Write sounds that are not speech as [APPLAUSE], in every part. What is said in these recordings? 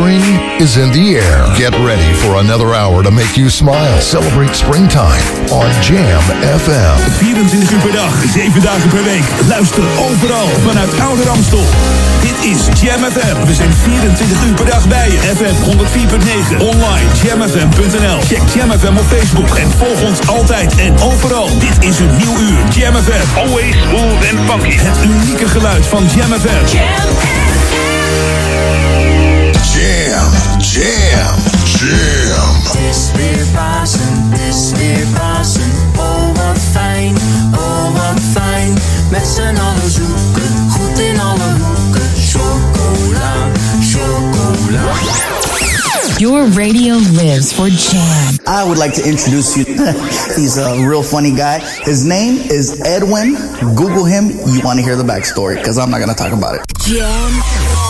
Spring is in the air. Get ready for another hour to make you smile. Celebrate springtime on Jam FM. 24 uur per dag, 7 dagen per week. Luister overal vanuit Oude Ramstel. Dit is Jam FM. We zijn 24 uur per dag bij je. FM 104.9. Online jamfm.nl. Check Jam FM op Facebook en volg ons altijd en overal. Dit is een nieuw uur. Jam FM. Always smooth and funky. Het unieke geluid van Jam FM. Jam FM. Jam, jam. Oh oh Your radio lives for jam. I would like to introduce you. [LAUGHS] He's a real funny guy. His name is Edwin. Google him. You want to hear the backstory because I'm not going to talk about it. Jam.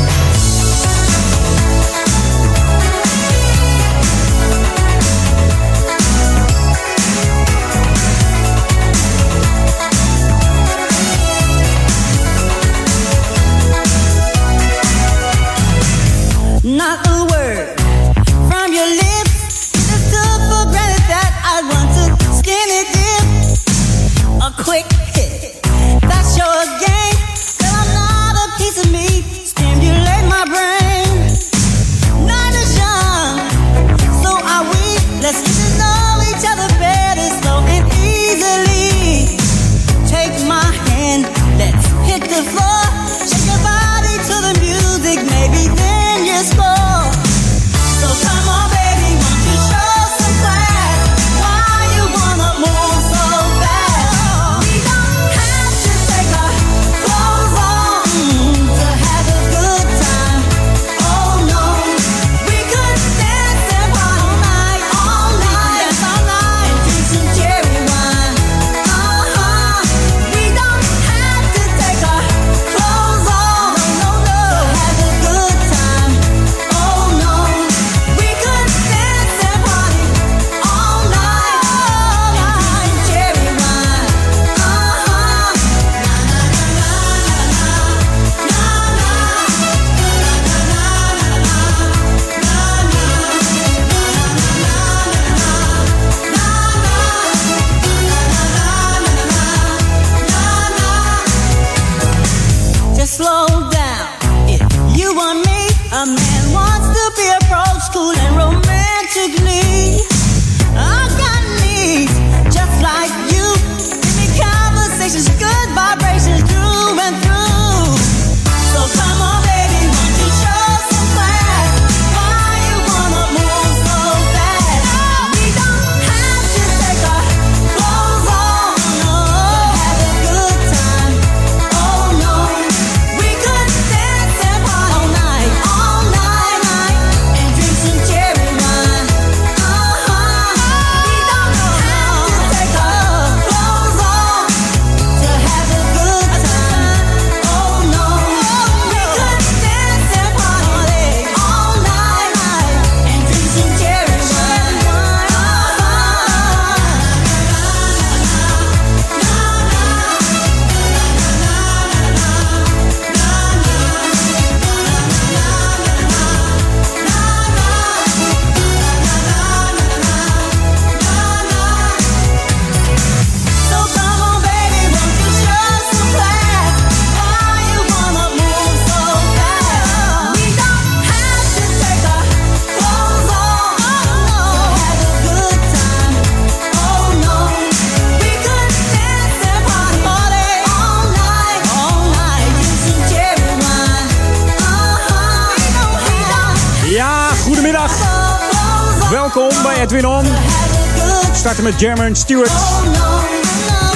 Met met German Stewart.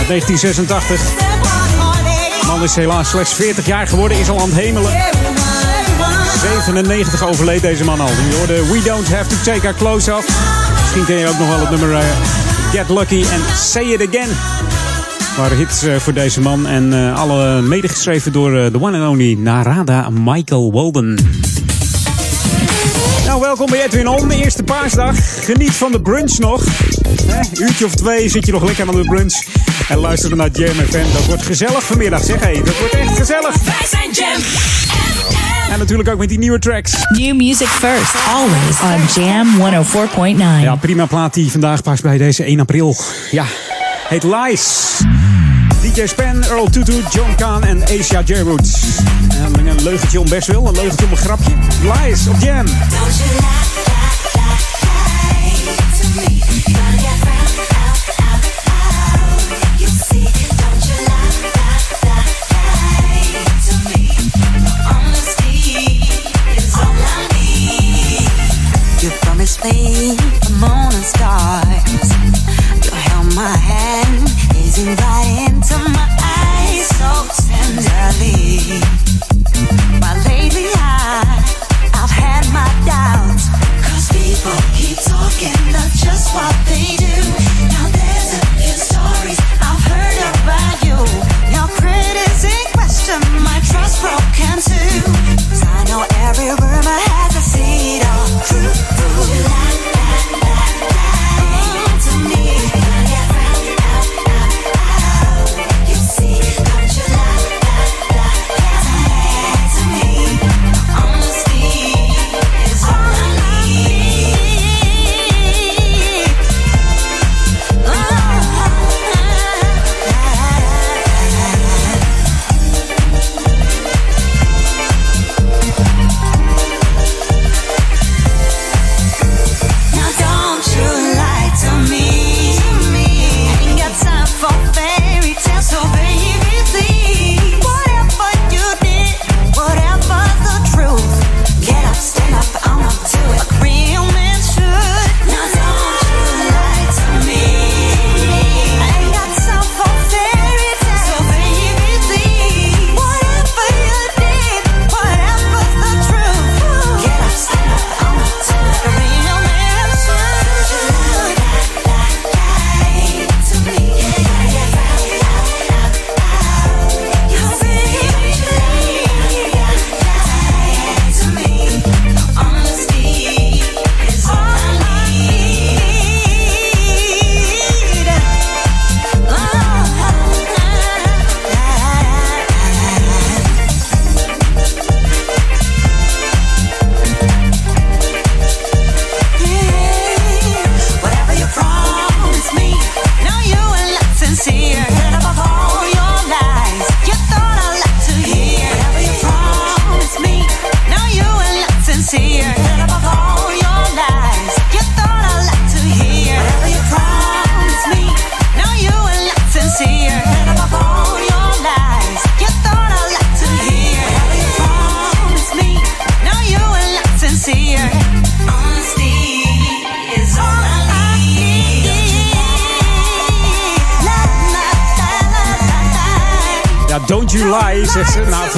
1986. De man is helaas slechts 40 jaar geworden, is al aan het hemelen. 97 overleed deze man al. Die hoorde We Don't Have To Take Our Clothes Off. Misschien ken je ook nog wel het nummer eh, Get Lucky and Say It Again. Waren hits eh, voor deze man en uh, alle medegeschreven door de one and only Narada Michael Walden. Nou, welkom bij Edwin On, eerste paasdag. Geniet van de brunch nog. Hè, uurtje of twee zit je nog lekker aan de brunch. En luister naar Jam FM. Dat wordt gezellig vanmiddag. Zeg hé, dat wordt echt gezellig. Wij zijn Jam En natuurlijk ook met die nieuwe tracks. New music first, always on Jam 104.9. Ja, prima plaat die vandaag past bij deze 1 april. Ja, heet Lies. DJ Span, Earl Tutu, John Kahn en Asia J. Roots. En een leugentje om best wel, een leugentje om een grapje. Lies op Jam.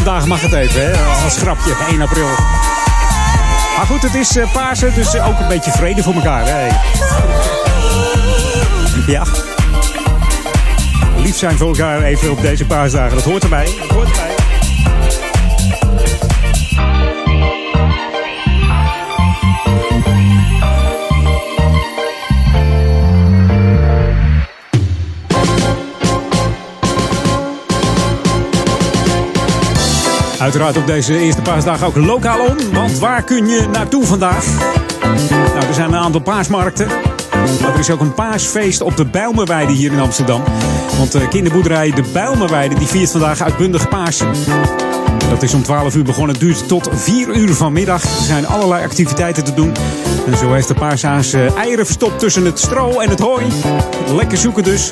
Vandaag mag het even, hè. Als grapje, 1 april. Maar goed, het is eh, Pasen, dus eh, ook een beetje vrede voor elkaar, hè. Ja. Lief zijn voor elkaar even op deze paasdagen, dat hoort erbij. Dat hoort erbij. Uiteraard op deze eerste paasdag ook lokaal om. Want waar kun je naartoe vandaag? Nou, er zijn een aantal paasmarkten. Maar er is ook een paasfeest op de Bijlmerweide hier in Amsterdam. Want de kinderboerderij De Bijlmerweide die viert vandaag uitbundig Pasen. Dat is om 12 uur begonnen. Duurt tot 4 uur vanmiddag. Er zijn allerlei activiteiten te doen. En zo heeft de paashaas eh, eieren verstopt tussen het stro en het hooi. Lekker zoeken dus.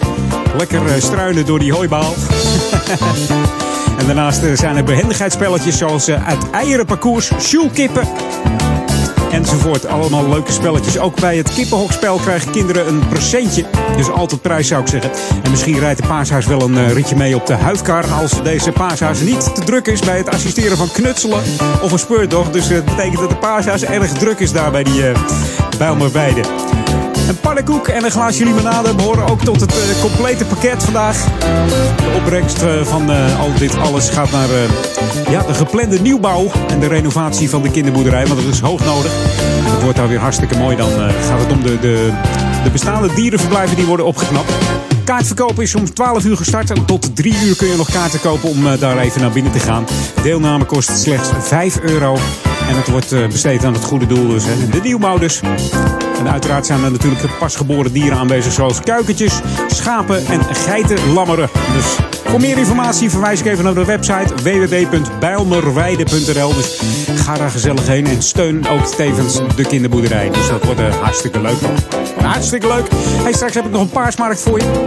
Lekker eh, struinen door die hooibaal. [LAUGHS] En daarnaast eh, zijn er behendigheidsspelletjes zoals eh, het eierenparcours, sjoelkippen enzovoort. Allemaal leuke spelletjes. Ook bij het kippenhokspel krijgen kinderen een procentje. Dus altijd prijs zou ik zeggen. En misschien rijdt de paashuis wel een eh, ritje mee op de huifkar... als deze paashuis niet te druk is bij het assisteren van knutselen of een speurdog. Dus eh, dat betekent dat de paashuis erg druk is daar bij die uh, Bijlmerweide. Een pannenkoek en een glaasje limonade behoren ook tot het eh, complete pakket vandaag. De opbrengst eh, van eh, al dit alles gaat naar ja, de geplande nieuwbouw en de renovatie van de kinderboerderij. Want dat is hoog nodig. Dat wordt daar weer hartstikke mooi. Dan gaat het om de, de, de bestaande dierenverblijven die worden opgeknapt. Kaartverkopen is om 12 uur gestart. En tot 3 uur kun je nog kaarten kopen om daar even naar binnen te gaan. Deelname kost slechts 5 euro. En het wordt eh, besteed aan het goede doel dus. Hè. De nieuwbouw dus. En uiteraard zijn er natuurlijk pasgeboren dieren aanwezig. Zoals kuikentjes, schapen en geitenlammeren. Dus voor meer informatie verwijs ik even naar de website www.bijlmerweide.nl. Dus ga daar gezellig heen en steun ook tevens de kinderboerderij. Dus dat wordt eh, hartstikke leuk. Hartstikke leuk. Hey, straks heb ik nog een paarsmarkt voor je.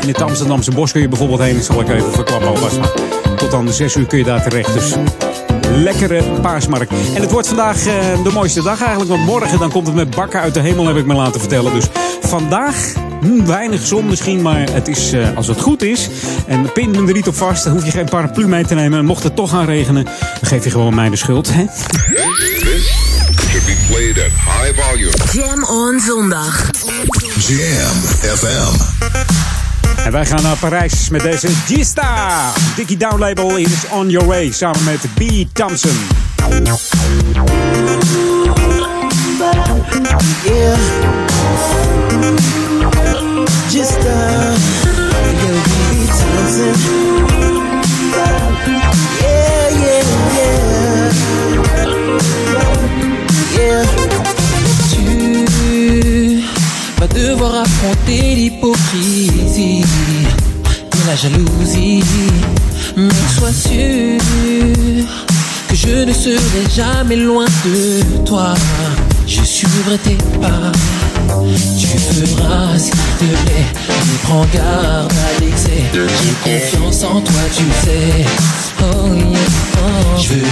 In het Amsterdamse bos kun je bijvoorbeeld heen. Dat zal ik even verklappen tot aan de 6 uur kun je daar terecht. Dus lekkere paasmarkt. En het wordt vandaag eh, de mooiste dag eigenlijk. Want morgen dan komt het met bakken uit de hemel, heb ik me laten vertellen. Dus vandaag hm, weinig zon misschien. Maar het is, eh, als het goed is. En pin hem er niet op vast. Dan hoef je geen paraplu mee te nemen. En mocht het toch gaan regenen, dan geef je gewoon mij de schuld. Hè? Should be played at high volume. Jam on zondag. Jam FM. En wij gaan naar Parijs met deze Gista. Dickie Down label is On Your Way. Samen met B. Thompson. Yeah. Devoir affronter l'hypocrisie et la jalousie. Mais sois sûr que je ne serai jamais loin de toi. Je suivrai tes pas. Tu feras ce te plaît, mais prends garde à l'excès. J'ai confiance en toi, tu sais. Oh oh. Je veux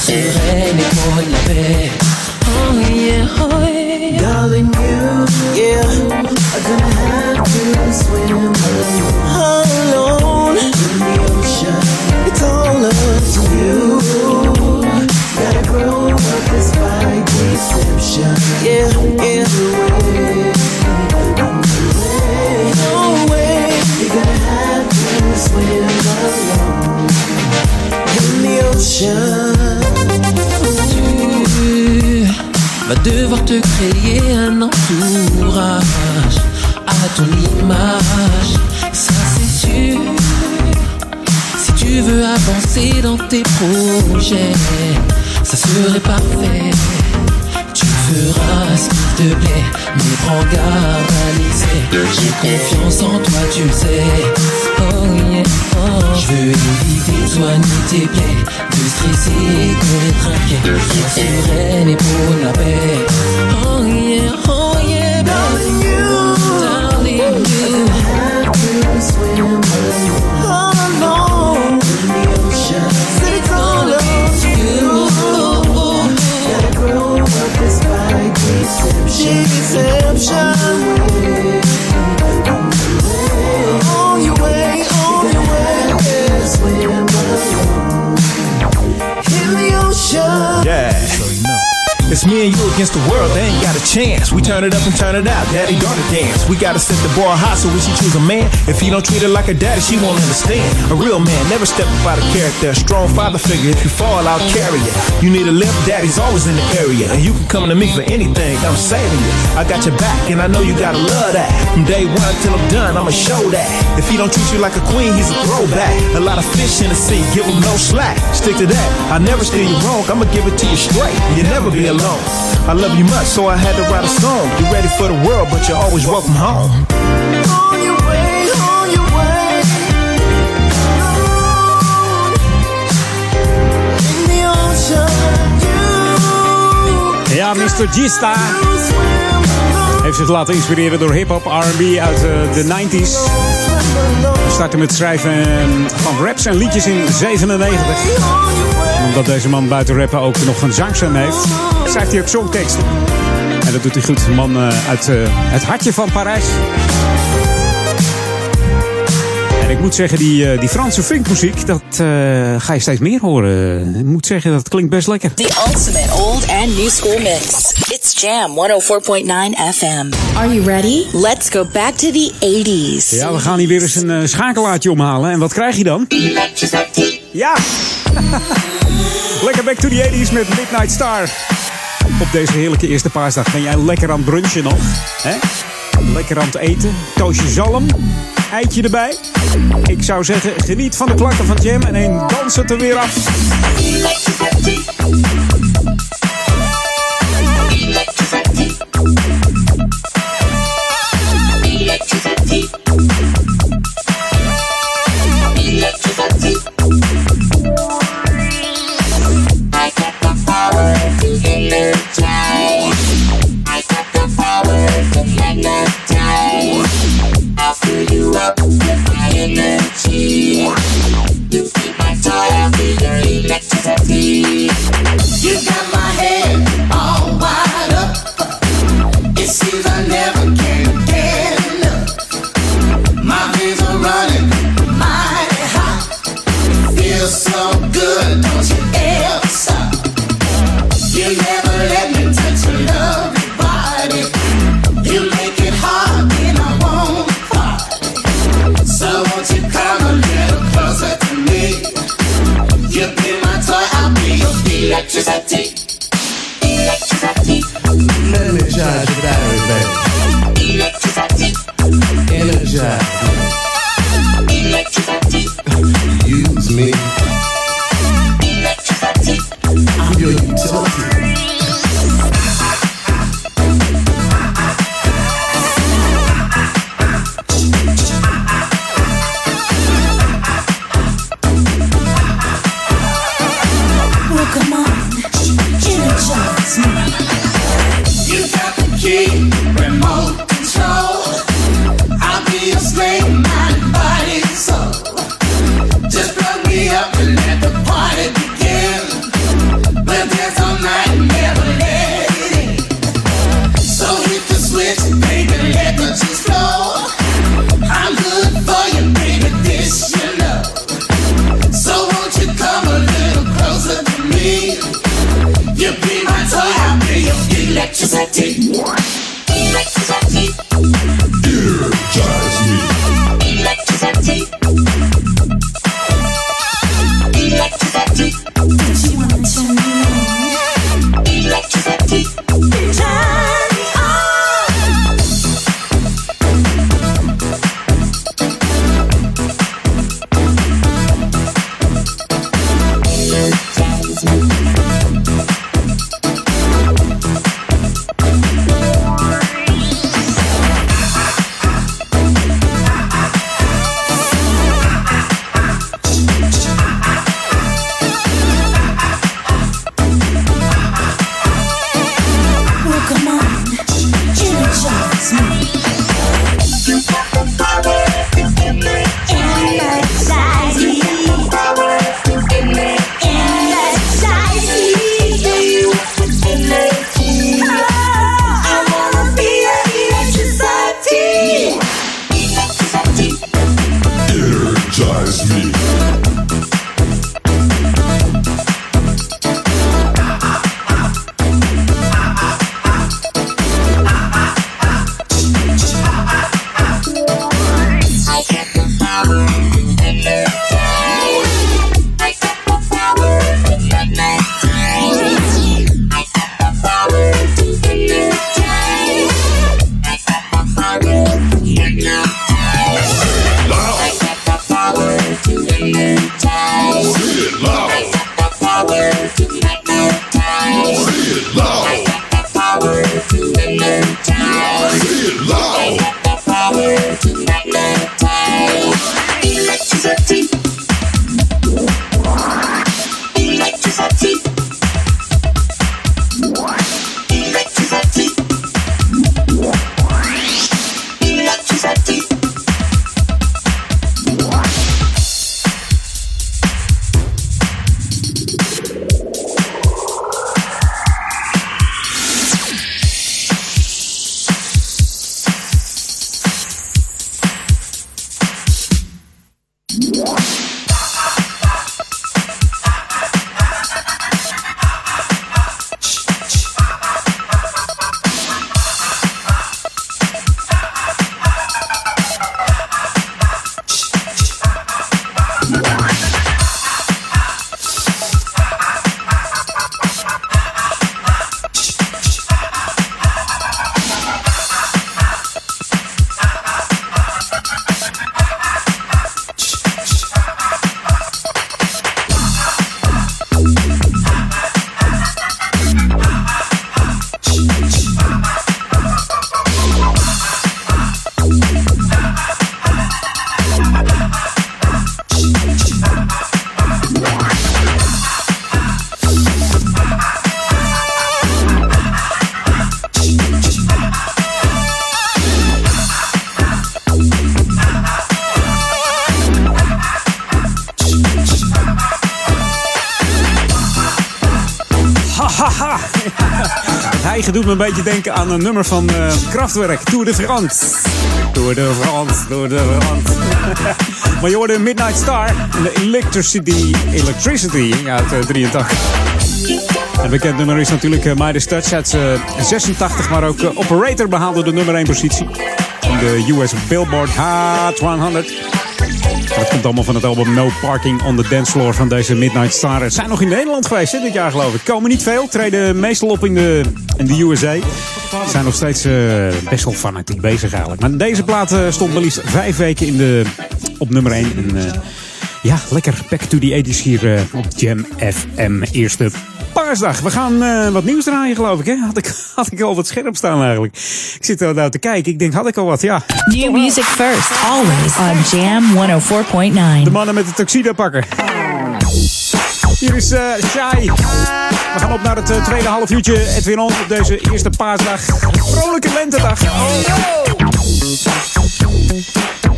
sereine et la paix. Oh yeah, oh yeah. Darling, you, yeah, are gonna have to swim alone in the ocean. It's all up to you. Gotta grow up despite deception. Yeah, yeah. Tu vas devoir te créer un entourage à ton image, ça c'est sûr. Si tu veux avancer dans tes projets, ça serait parfait. Feras qu'il te plaît, mais prends garde à l'excès. J'ai confiance en toi, tu le sais. Oh yeah, oh. Je veux éviter de soigner tes plaies, de stresser, de trinquer. Sois sereine et pour la paix. Oh yeah, oh yeah, darling It's me and you against the world, they ain't got a chance. We turn it up and turn it out, daddy daughter dance. We gotta set the bar high so when she choose a man, if he don't treat her like a daddy, she won't understand. A real man never step out of character. A strong father figure, if you fall, I'll carry you. You need a lift, daddy's always in the area. And you can come to me for anything, I'm saving you. I got your back, and I know you gotta love that. From day one till I'm done, I'ma show that. If he don't treat you like a queen, he's a throwback. A lot of fish in the sea, give him no slack. Stick to that, I never steer you wrong, I'ma give it to you straight. You'll never be alone. I love you much, so I had to write a song. You ready for the world, but you're always welcome home. On your way, on your way. In the ocean, you Ja, Mr. Gista heeft zich laten inspireren door hip-hop, RB uit eh, de 90s. Hij startte met schrijven eh, van raps en liedjes in 97. En omdat deze man buiten rappen ook nog een zangstem heeft, schrijft hij ook songteksten. En dat doet hij goed. Een man eh, uit eh, het hartje van Parijs. En Ik moet zeggen, die, eh, die Franse funkmuziek, dat eh, ga je steeds meer horen. Ik moet zeggen, dat klinkt best lekker. The ultimate old and new school mix. It's Jam 104.9 FM. Are you ready? Let's go back to the 80s. Ja, we gaan hier weer eens een eh, schakelaartje omhalen. En wat krijg je dan? Ja! [LAUGHS] lekker back to the 80s met Midnight Star. Op deze heerlijke eerste paasdag ben jij lekker aan het brunchen nog. Hè? Lekker aan het eten. Toosje zalm. Eitje erbij. Ik zou zeggen, geniet van de klanken van Jam. En een dans het er weer af. Doet me een beetje denken aan een nummer van uh, Kraftwerk. Tour de France. Tour de France, Tour de France. [LAUGHS] maar je hoorde Midnight Star en de Electricity, Electricity uit uh, 83. Een bekend nummer is natuurlijk uh, Midas Touch uit 86, maar ook Operator behaalde de nummer 1 positie. In de US Billboard Hot 100. Dat komt allemaal van het album No Parking on the Dance Floor van deze Midnight Star. Ze zijn nog in Nederland geweest dit jaar geloof ik. Komen niet veel, treden meestal op in de, in de USA. Zijn nog steeds uh, best wel fanatiek bezig eigenlijk. Maar deze plaat uh, stond maar liefst vijf weken in de, op nummer 1. En, uh, ja, lekker back to the 80s hier op Jam FM. Eerste paasdag. We gaan uh, wat nieuws draaien, geloof ik. Hè? Had, ik, [LAUGHS] had ik al wat scherp staan eigenlijk. Ik zit er nou te kijken. Ik denk, had ik al wat? Ja. New music first, always on Jam 104.9. De mannen met de tuxedo pakken. Hier is Shai. We gaan op naar het uh, tweede half uurtje. Edwin On op deze eerste paasdag. Vrolijke lentedag.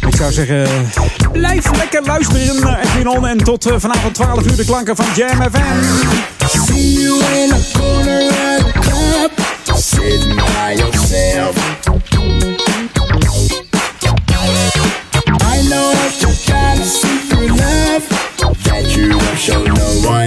Ik zou zeggen, blijf lekker luisteren naar Edwin On. En tot uh, vanavond 12 uur de klanken van Jam FM. See you in a corner at a club, sitting by yourself. I know that you got a secret love that you won't show no one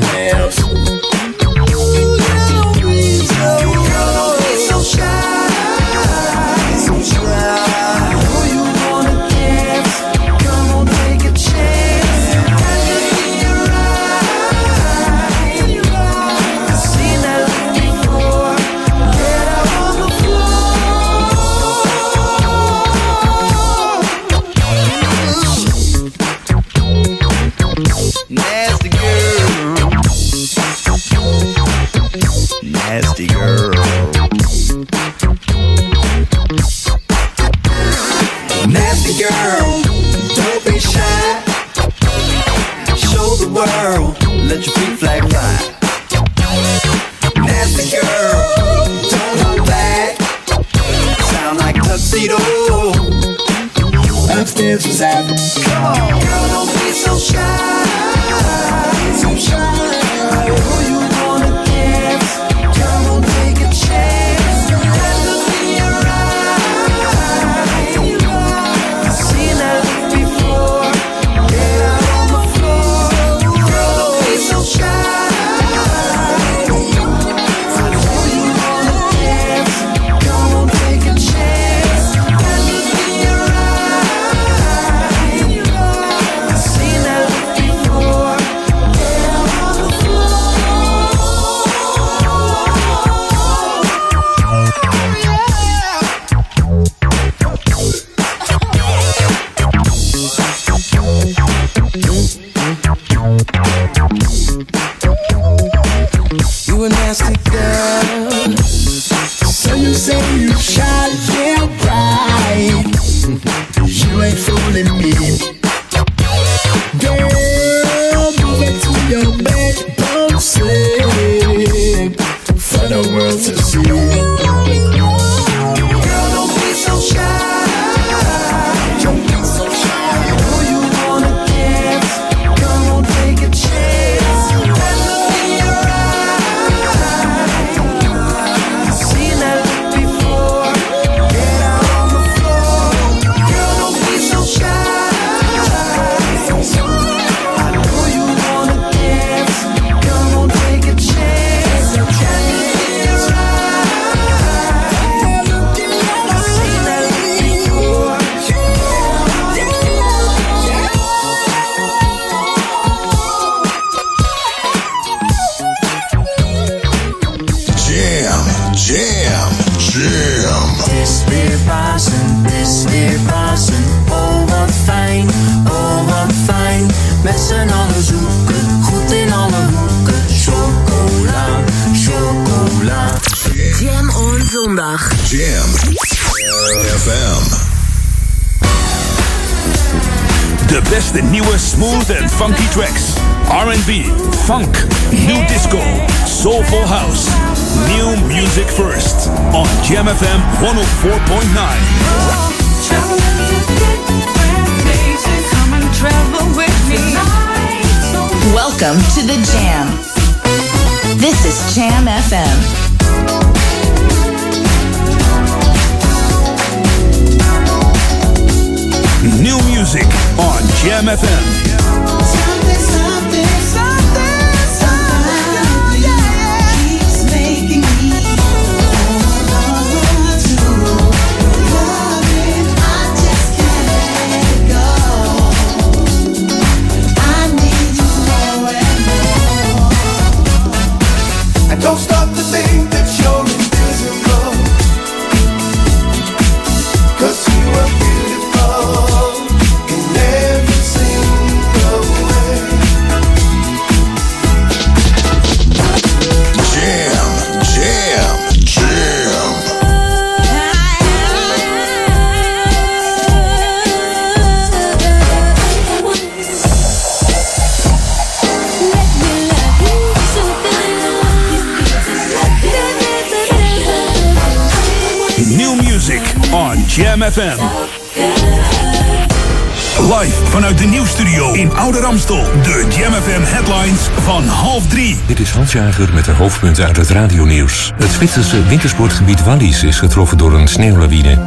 Met de hoofdpunten uit het radionieuws. Het Zwitserse wintersportgebied Wallis is getroffen door een sneeuwlawine.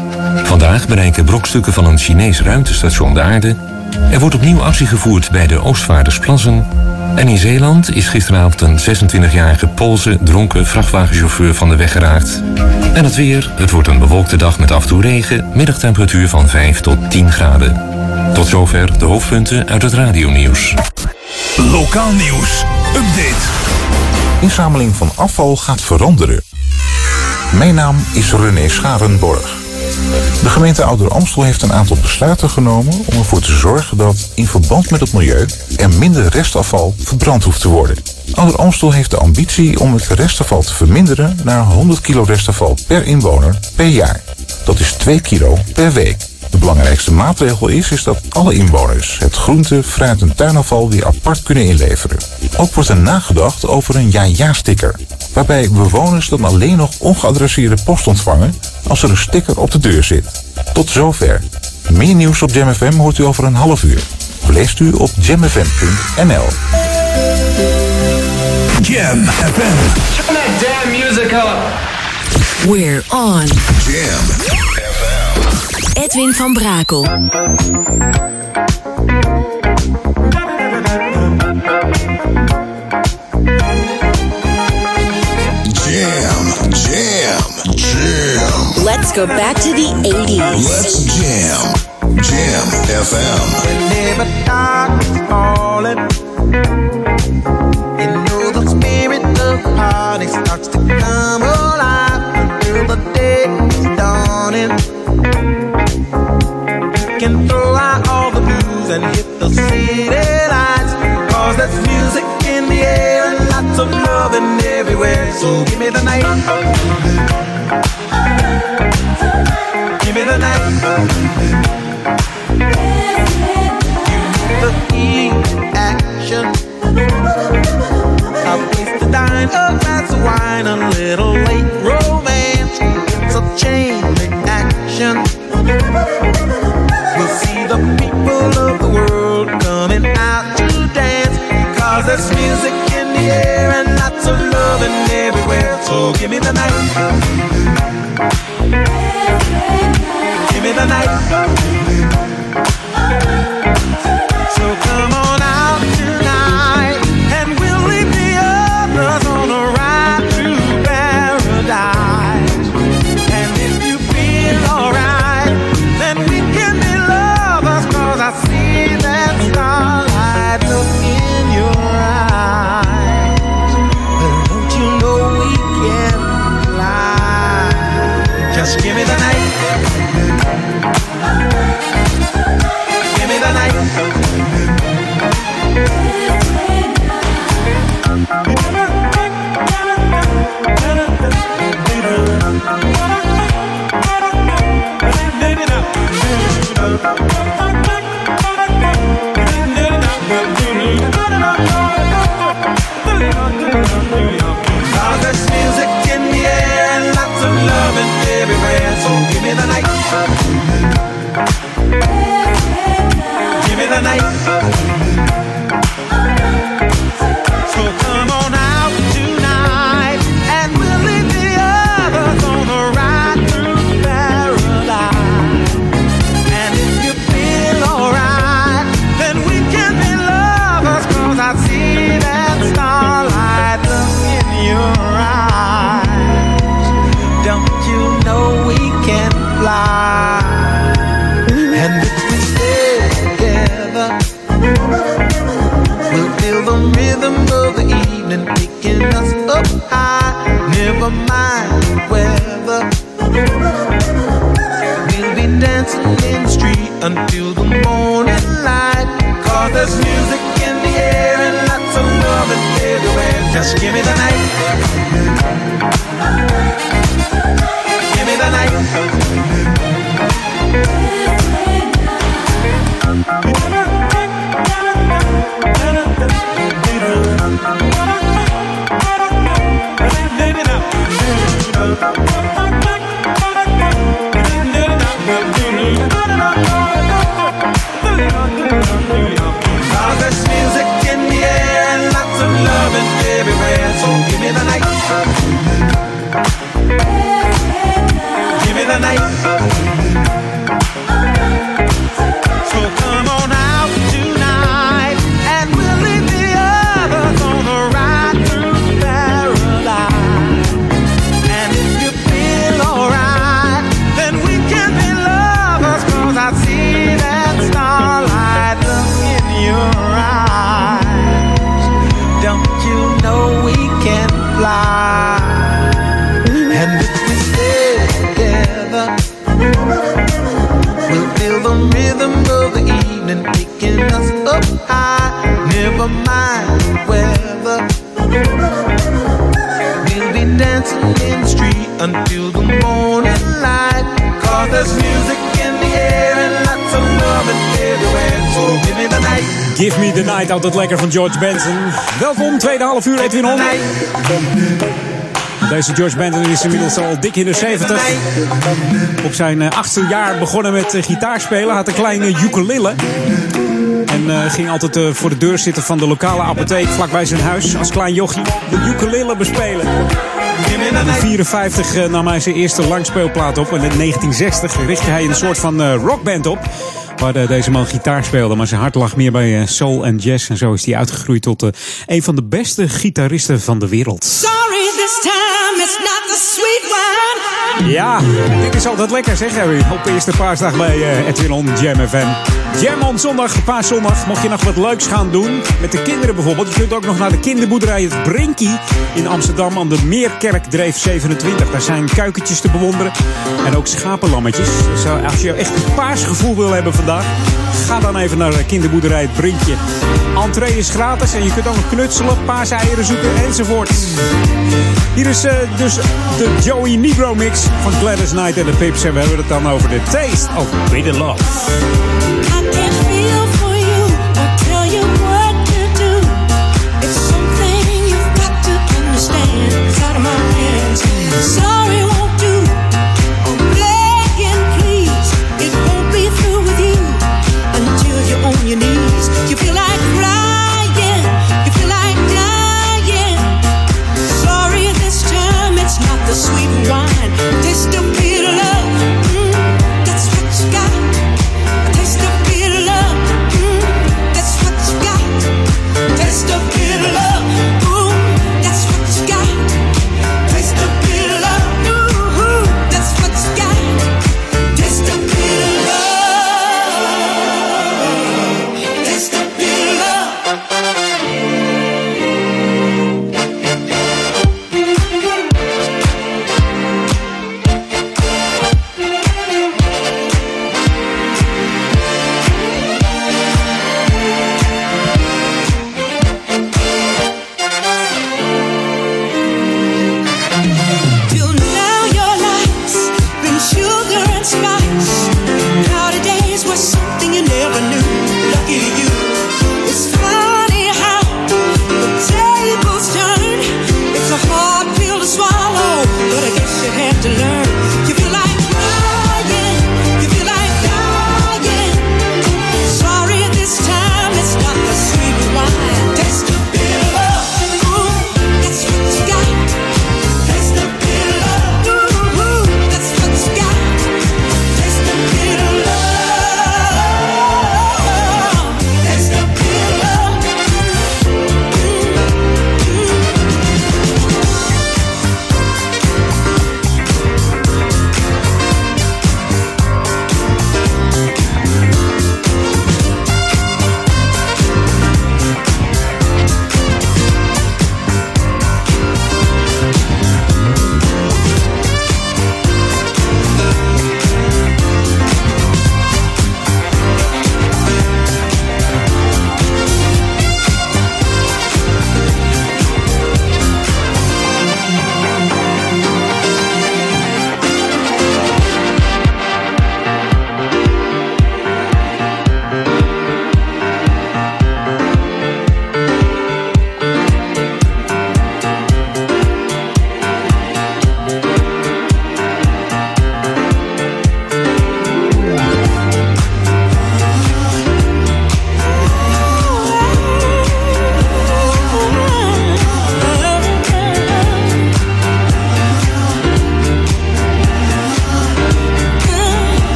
Vandaag bereiken brokstukken van een Chinees ruimtestation de aarde. Er wordt opnieuw actie gevoerd bij de Oostvaardersplassen. En in Zeeland is gisteravond een 26-jarige Poolse dronken vrachtwagenchauffeur van de weg geraakt. En het weer, het wordt een bewolkte dag met af en toe regen, middagtemperatuur van 5 tot 10 graden. Tot zover de hoofdpunten uit het radionieuws. Lokaal nieuws. Update. Inzameling van afval gaat veranderen. Mijn naam is René Scharenborg. De gemeente Ouder Amstel heeft een aantal besluiten genomen om ervoor te zorgen dat, in verband met het milieu, er minder restafval verbrand hoeft te worden. Ouder Amstel heeft de ambitie om het restafval te verminderen naar 100 kilo restafval per inwoner per jaar. Dat is 2 kilo per week. De belangrijkste maatregel is, is dat alle inwoners het groente, fruit en tuinafval weer apart kunnen inleveren. Ook wordt er nagedacht over een ja-ja-sticker, waarbij bewoners dan alleen nog ongeadresseerde post ontvangen als er een sticker op de deur zit. Tot zover. Meer nieuws op Jam FM hoort u over een half uur. Leest u op jamfm.nl. Jam FM. Turn that damn music up. We're on. Jam Edwin van Brakel. Jam, jam, jam. Let's go back to the 80s. Let's jam. Jam FM. Whenever darkness falling, you know the spirit of the party starts to come alive until the day is dawning. Can throw out all the blues and hit the city lights. Cause there's music in the air and lots of loving everywhere. So give me the night. Give me the night. the heat action. A place to dine, a glass of wine, a little late romance. It's a chain reaction. The people of the world coming out to dance. Cause there's music in the air and lots of loving everywhere. So give me the night. Give me the night. and taking us up high. Never mind the weather. We'll be dancing in the street until the morning light. Cause there's music in the air and lots of love is everywhere. Just give me the night. Give me the night. Cause there's music in the air and lots of loving everywhere. So give me the night. Give me the night. Give Me The Night, altijd lekker van George Benson. Welkom, tweede half uur, Edwin On. Deze George Benson is inmiddels al dik in de 70. Op zijn eh, achtste jaar begonnen met eh, gitaarspelen. Had een kleine ukulele. En eh, ging altijd voor de deur zitten van de lokale apotheek vlakbij zijn huis. Als klein jochie de ukulele bespelen. In 54 eh, nam hij zijn eerste langspeelplaat op. En in 1960 richtte hij een soort van rockband op. Waar eh, deze man gitaar speelde. Maar zijn hart lag meer bij eh, soul en jazz. En zo is hij uitgegroeid tot eh, een van de beste gitaristen van de wereld. Sorry, this time Ja, dit is altijd lekker zeg Harry. Op eerste paasdag bij eh, Edwin On Jam FM. Jam on zondag, paaszondag. Mocht je nog wat leuks gaan doen, met de kinderen bijvoorbeeld. Je kunt ook nog naar de kinderboerderij Het Brinkie in Amsterdam aan de Meerkerkdreef 27. Daar zijn kuikentjes te bewonderen en ook schapenlammetjes. Als je echt een paasgevoel wil hebben vandaag, ga dan even naar de kinderboerderij Het Brinkje. Entree is gratis en je kunt ook knutselen, paaseieren zoeken enzovoort. Hier is eh, dus de Joey Negro mix van Gladys Knight en de Pips. En we hebben het dan over de Taste of Bitter Love.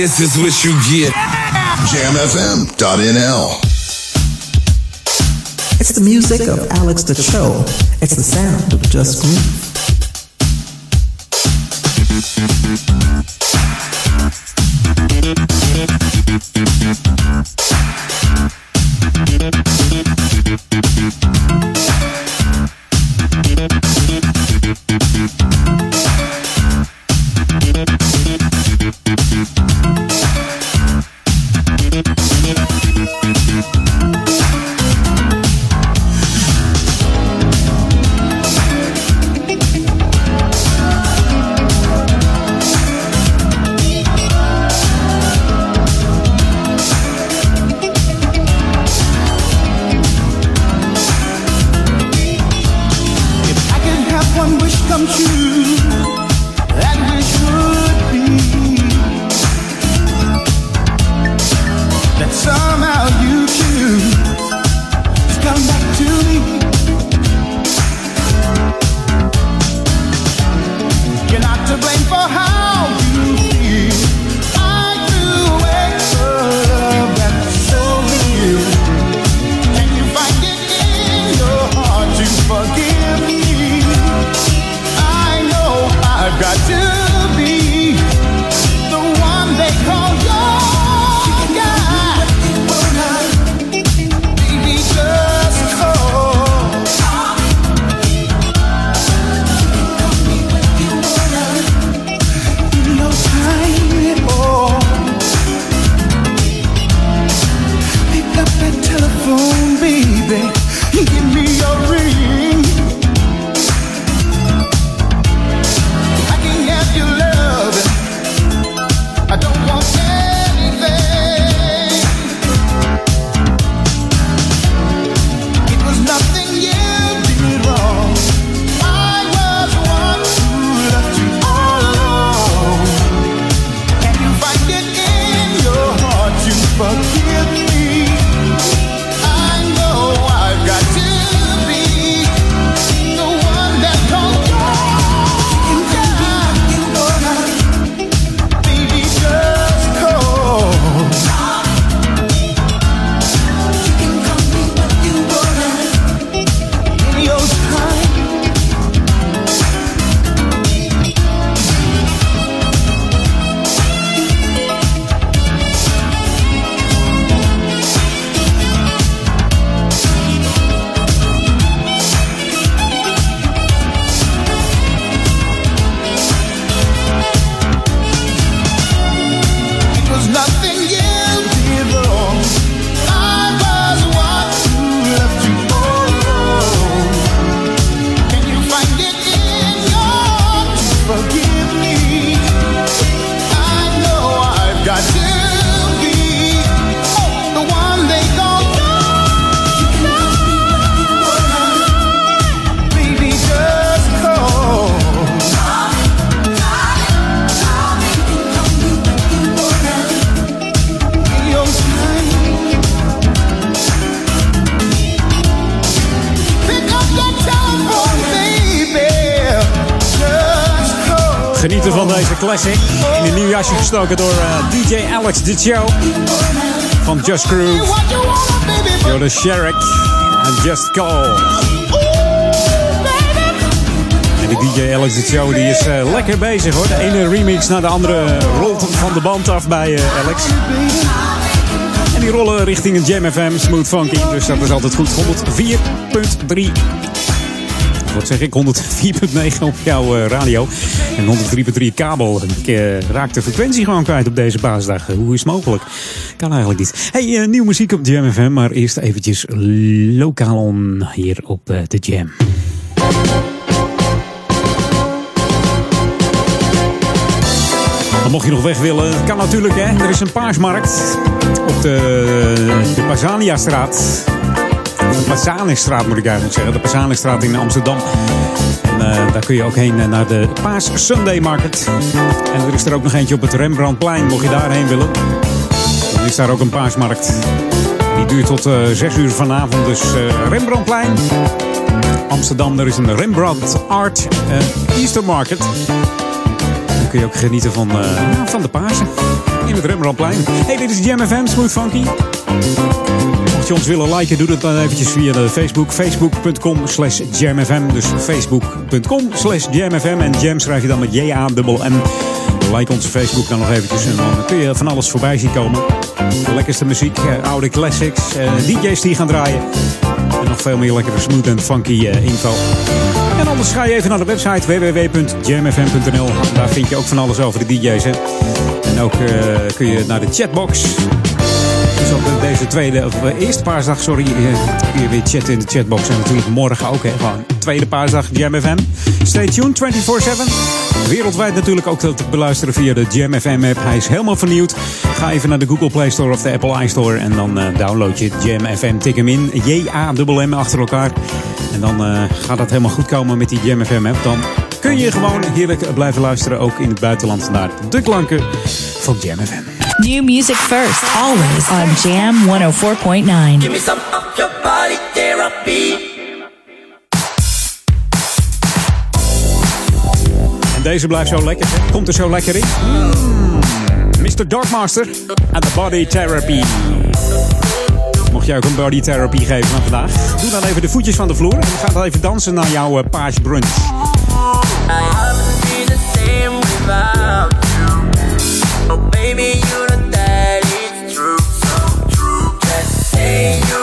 This is what you get. JamFM.nl. It's the music of Alex the Cho. It's the sound of Just Groove. Door eh, DJ Alex The Show. Van Just Groove. Door de Sherrick. En Just Call. En die DJ Alex The Show die is eh, lekker bezig hoor. De ene remix naar de andere rolt van de band af bij eh, Alex. En die rollen richting een Jam FM Smooth Funky. Dus dat is altijd goed. 104.3 wat zeg ik, 104.9 op jouw radio en 103.3 kabel. Ik eh, raak de frequentie gewoon kwijt op deze paasdag. Hoe is het mogelijk? Kan eigenlijk niet. Hey, eh, nieuw muziek op Jam FM, maar eerst eventjes lokaal on hier op eh, de Jam. Mocht je nog weg willen, kan natuurlijk hè. Er is een paasmarkt op de, de Pasania-straat. De Pazanestraat moet ik eigenlijk zeggen. De Pazanestraat in Amsterdam. En eh, daar kun je ook heen eh, naar de Paas Sunday Market. En er is er ook nog eentje op het Rembrandtplein, mocht je daarheen willen. Dan is daar ook een paasmarkt. Die duurt tot eh 6 uur vanavond. Dus eh, Rembrandtplein. Amsterdam, er is een Rembrandt Art Easter Market. dan kun je ook genieten van, van de Pasen. In het Rembrandtplein. Hey, dit is Jam FM, Smooth Funky. Mocht je ons willen liken, doe dat dan eventjes via de Facebook. Facebook.com slash jamfm. Dus facebook.com slash jamfm. En jam schrijf je dan met J-A-M-M. Like onze Facebook dan nog eventjes. En dan kun je van alles voorbij zien komen. Lekkerste muziek, eh, oude classics, eh, DJ's die gaan draaien. En nog veel meer lekkere smooth en funky eh, info. En anders ga je even naar de website www.jamfm.nl. Daar vind je ook van alles over de DJ's. En ook kun je naar de chatbox. Op de- deze tweede, of eh, eerste paasdag, sorry, eh, je weer chatten in de chatbox. En natuurlijk morgen ook, hè, gewoon tweede paasdag Jam FM. Stay tuned, 24-7. Wereldwijd natuurlijk ook te beluisteren via de Jam FM app. Hij is helemaal vernieuwd. Ga even naar de Google Play Store of de Apple iStore. En dan eh, download je Jam FM. Tik hem in. J-A-M-M achter elkaar. En dan gaat dat helemaal goed komen met die Jam FM app. Dan kun je gewoon heerlijk blijven luisteren. Ook in het buitenland naar de klanken van Jam FM. New music first, always on Jam 104.9. Give me some of your body therapy. En deze blijft zo lekker. hè? Komt er zo lekker in. Mm. Mr. Darkmaster en de Body Therapy. Mocht jij ook een body therapy geven van vandaag? Doe dan even de voetjes van de vloer. En ga dan even dansen naar jouw uh, paas brunch. I haven't been the same without you. Oh, baby, you Just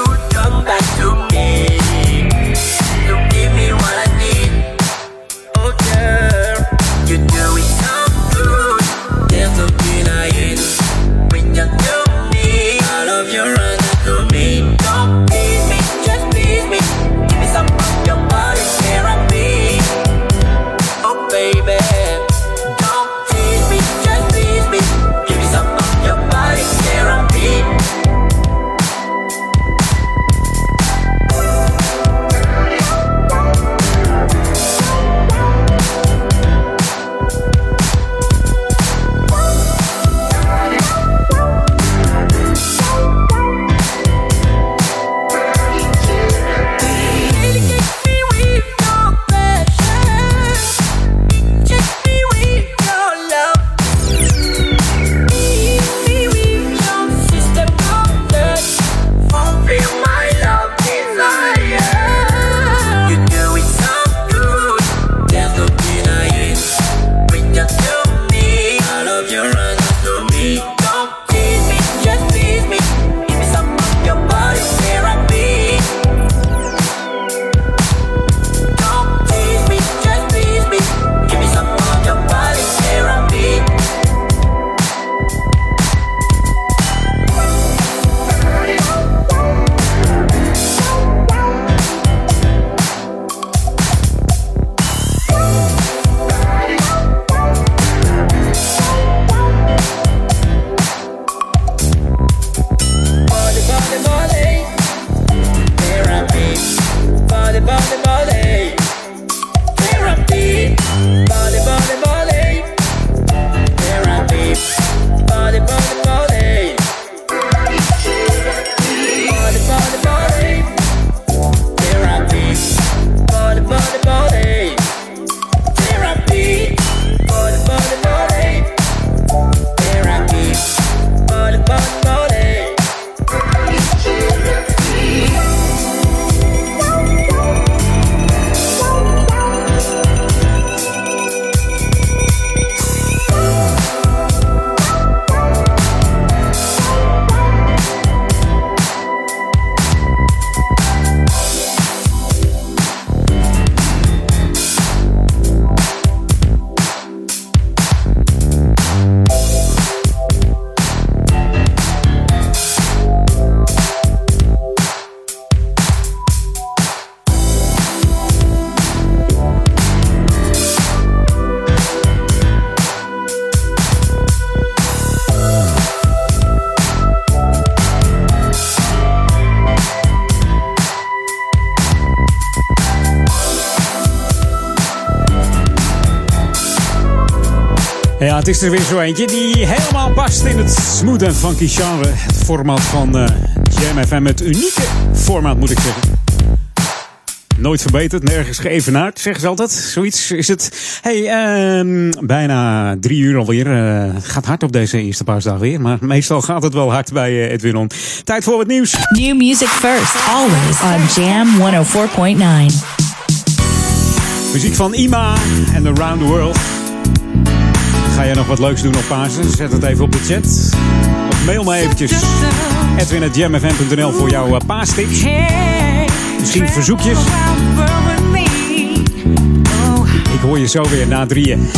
Ja, het is er weer zo eentje die helemaal past in het smooth en funky genre. Het format van eh Jam FM, het unieke format moet ik zeggen. Nooit verbeterd, nergens geëvenaard, zeggen ze altijd. Zoiets is het. hey, ehm, bijna drie uur alweer. Het gaat hard op deze eerste paasdag weer. Maar meestal gaat het wel hard bij eh, Edwin On. Tijd voor het nieuws. New music first, always on Jam 104.9. Muziek van Ima en Around the World. Ga jij nog wat leuks doen op Pasen? Zet het even op de chat. Of mail me eventjes. Edwin.jamfm.nl voor jouw eh, paastips. Misschien verzoekjes. Ik hoor je zo weer na drieën.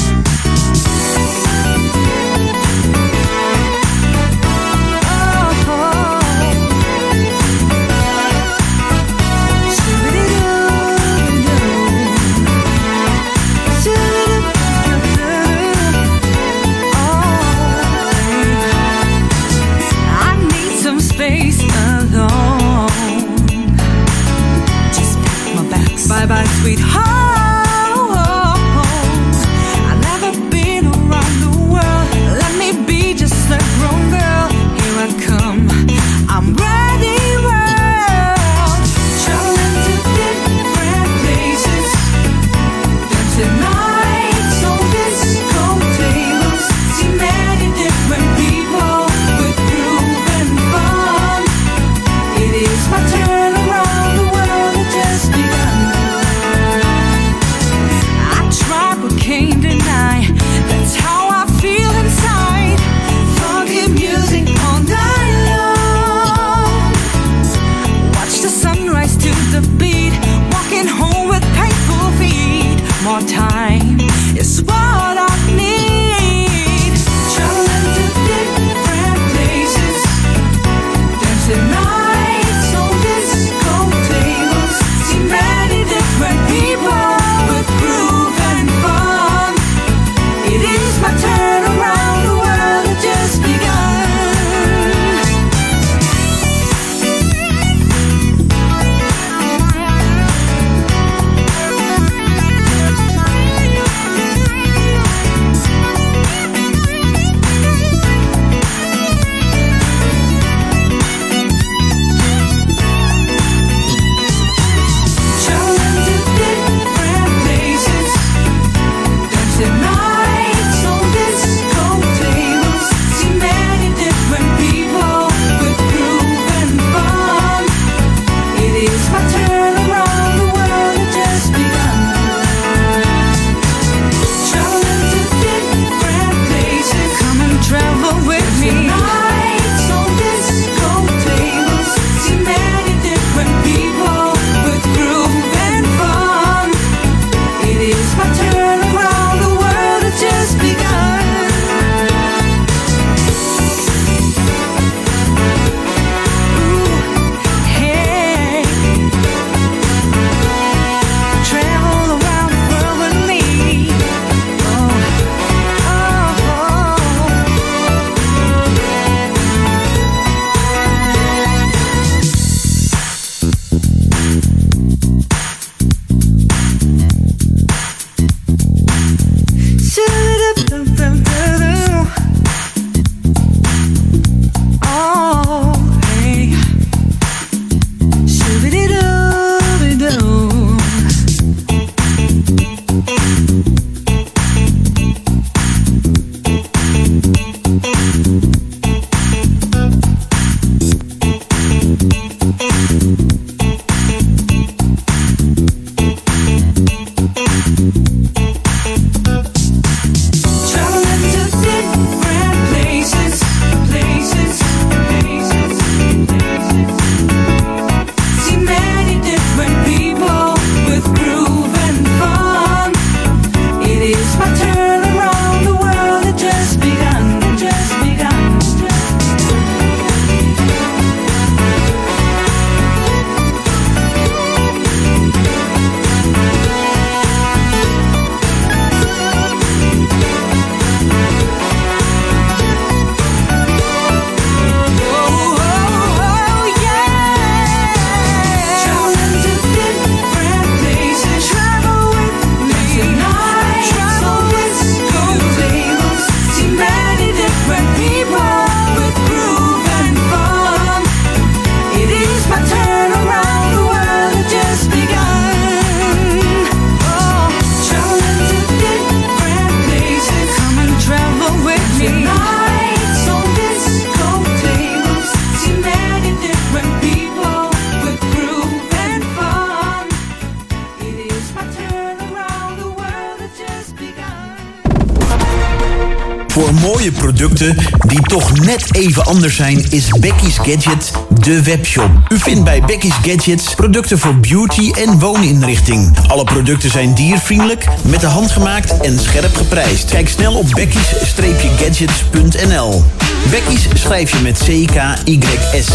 Producten die toch net even anders zijn, is Becky's Gadget de webshop. U vindt bij Becky's Gadgets producten voor beauty en wooninrichting. Alle producten zijn diervriendelijk, met de hand gemaakt en scherp geprijsd. Kijk snel op becky's-gadgets.nl. Becky's schrijf je met C-K-Y-S.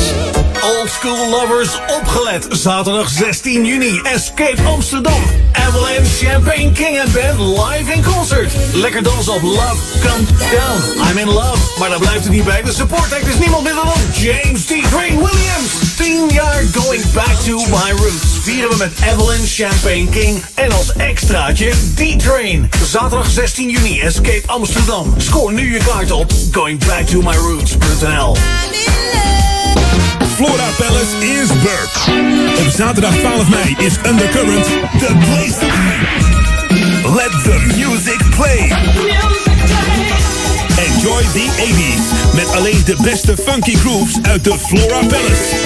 Old school lovers opgelet. Zaterdag 16 juni. Escape Amsterdam. Avalanche Champagne King and Band live in concert. Lekker dansen op Love Come Down. I'm in love. Maar daar blijft het niet bij. De support act is niemand minder dan James T. Train Williams. 10 jaar going back to my roots. Vieren we met Avalanche Champagne King. En als extraatje D-Train. Zaterdag 16 juni. Escape Amsterdam. Scoor nu je kaart op goingbacktomyroots.nl. Flora Palace is back. Op zaterdag 12 mei is Undercurrent the place to. Let the music play. Enjoy the 80s met alleen de beste funky grooves uit de Flora Palace.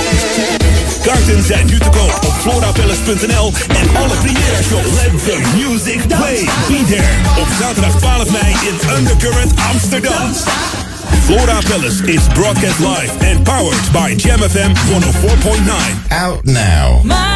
Kaarten zijn nu te koop op florapalace.nl en alle première shows. Let the music play. Be there op zaterdag 12 mei in Undercurrent Amsterdam. Flora Palace is broadcast live and powered by Jam FM 104.9. Out now.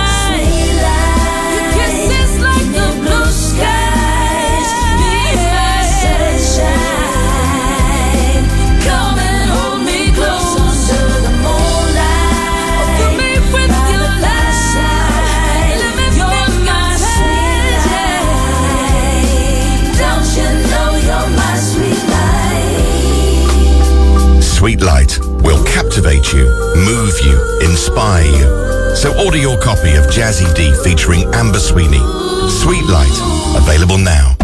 Sweet Light will captivate you, move you, inspire you. So order your copy of Jazzy D featuring Amber Sweeney. Sweet Light, available now.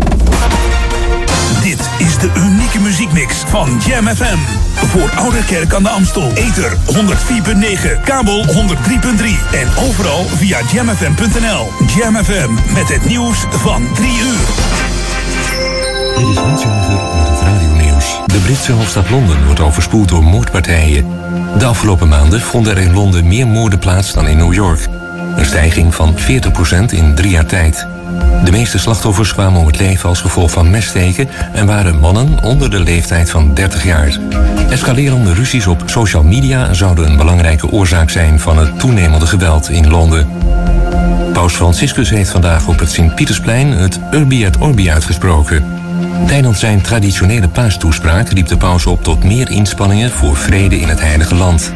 Dit is de unieke muziekmix van Jam FM. Voor Ouderkerk aan de Amstel. Ether 104.9, kabel 103.3 en overal via jamfm.nl. Jam FM met het nieuws van 3 uur. Dit is Hans Jager. De Britse hoofdstad Londen wordt overspoeld door moordpartijen. De afgelopen maanden vonden er in Londen meer moorden plaats dan in New York. Een stijging van 40% in drie jaar tijd. De meeste slachtoffers kwamen om het leven als gevolg van messteken en waren mannen onder de leeftijd van 30 jaar. Escalerende ruzies op social media zouden een belangrijke oorzaak zijn van het toenemende geweld in Londen. Paus Franciscus heeft vandaag op het Sint-Pietersplein het Urbi et Orbi uitgesproken. Tijdens zijn traditionele paastoespraak riep de paus op tot meer inspanningen voor vrede in het Heilige Land.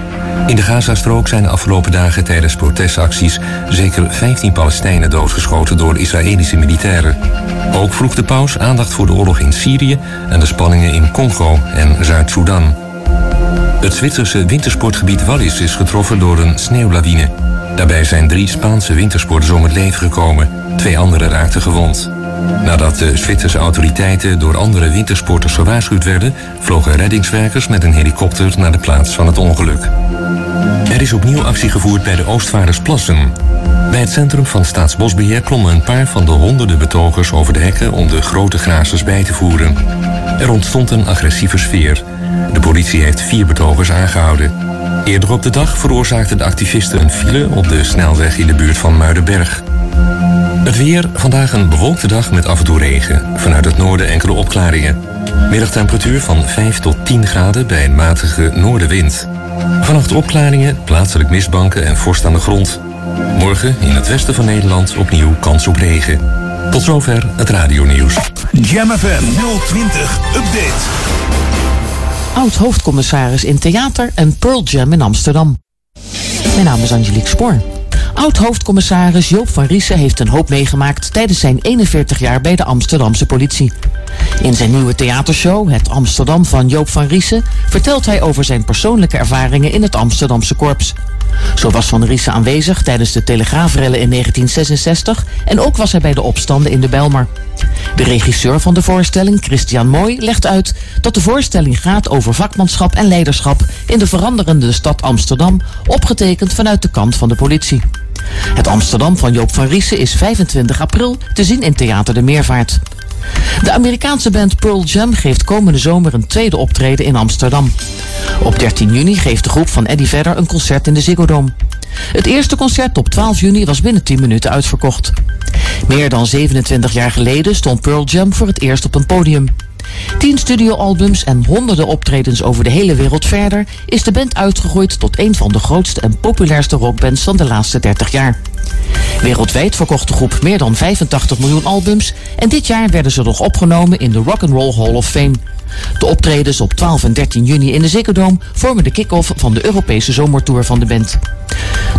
In de Gazastrook zijn de afgelopen dagen tijdens protestacties zeker 15 Palestijnen doodgeschoten door Israëlische militairen. Ook vroeg de paus aandacht voor de oorlog in Syrië en de spanningen in Congo en Zuid-Soedan. Het Zwitserse wintersportgebied Wallis is getroffen door een sneeuwlawine. Daarbij zijn drie Spaanse wintersporters om het leven gekomen. Twee anderen raakten gewond. Nadat de Zwitserse autoriteiten door andere wintersporters gewaarschuwd werden, vlogen reddingswerkers met een helikopter naar de plaats van het ongeluk. Er is opnieuw actie gevoerd bij de Oostvaardersplassen. Bij het centrum van Staatsbosbeheer klommen een paar van de honderden betogers over de hekken om de grote grazers bij te voeren. Er ontstond een agressieve sfeer. De politie heeft vier betogers aangehouden. Eerder op de dag veroorzaakten de activisten een file op de snelweg in de buurt van Muidenberg. Het weer, vandaag een bewolkte dag met af en toe regen. Vanuit het noorden enkele opklaringen. Middagtemperatuur van 5 tot 10 graden bij een matige noordenwind. Vannacht opklaringen, plaatselijk mistbanken en vorst aan de grond. Morgen in het westen van Nederland opnieuw kans op regen. Tot zover het radionieuws. Jam FM 020 Update. Oud-hoofdcommissaris in theater en Pearl Jam in Amsterdam. Mijn naam is Angelique Spoor. Oud-hoofdcommissaris Joop van Riesen heeft een hoop meegemaakt tijdens zijn 41 jaar bij de Amsterdamse politie. In zijn nieuwe theatershow, Het Amsterdam van Joop van Riesen, vertelt hij over zijn persoonlijke ervaringen in het Amsterdamse korps. Zo was Van Riesen aanwezig tijdens de Telegraafrellen in 1966 en ook was hij bij de opstanden in de Bijlmer. De regisseur van de voorstelling, Christian Mooi, legt uit dat de voorstelling gaat over vakmanschap en leiderschap in de veranderende stad Amsterdam, opgetekend vanuit de kant van de politie. Het Amsterdam van Joop van Riesen is 25 april te zien in Theater de Meervaart. De Amerikaanse band Pearl Jam geeft komende zomer een tweede optreden in Amsterdam. Op 13 juni geeft de groep van Eddie Vedder een concert in de Ziggo Dome. Het eerste concert op 12 juni was binnen 10 minuten uitverkocht. Meer dan 27 jaar geleden stond Pearl Jam voor het eerst op een podium. Tien studioalbums en honderden optredens over de hele wereld verder is de band uitgegroeid tot een van de grootste en populairste rockbands van de laatste 30 jaar. Wereldwijd verkocht de groep meer dan 85 miljoen albums en dit jaar werden ze nog opgenomen in de Rock and Roll Hall of Fame. De optredens op 12 en 13 juni in de Ziggo Dome vormen de kick-off van de Europese zomertour van de band.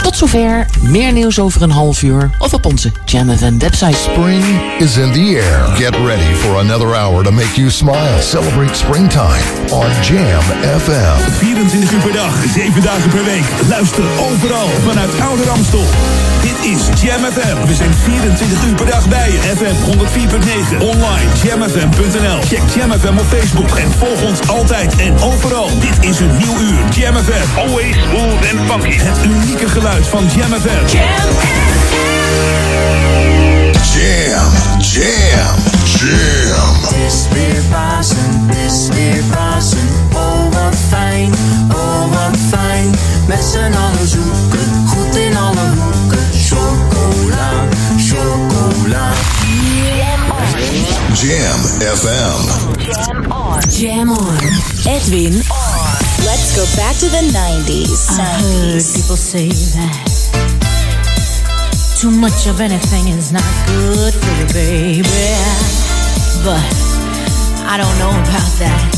Tot zover, meer nieuws over een half uur of op onze Jam FM website. Spring is in the air. Get ready for another hour to make you smile. Celebrate springtime on Jam FM. 24 uur per dag, 7 dagen per week. Luister overal vanuit Oude Ramstel. Dit is Jam FM. We zijn 24 uur per dag bij je. FM 104.9. Online jamfm.nl. Check Jam FM op Facebook en volg ons altijd en overal. Dit is een nieuw uur. Jam FM. Always smooth and funky. Het unieke geluid van Jam FM. Jam, jam, jam. Het is weer Pasen, het is weer Pasen. Oh wat fijn, oh wat fijn. Met z'n allen zoeken, goed in alle hoeken. Chocola, chocola. Jam FM. Jam on. Edwin on. Let's go back to the 90s. I heard people say that too much of anything is not good for you, baby. But I don't know about that.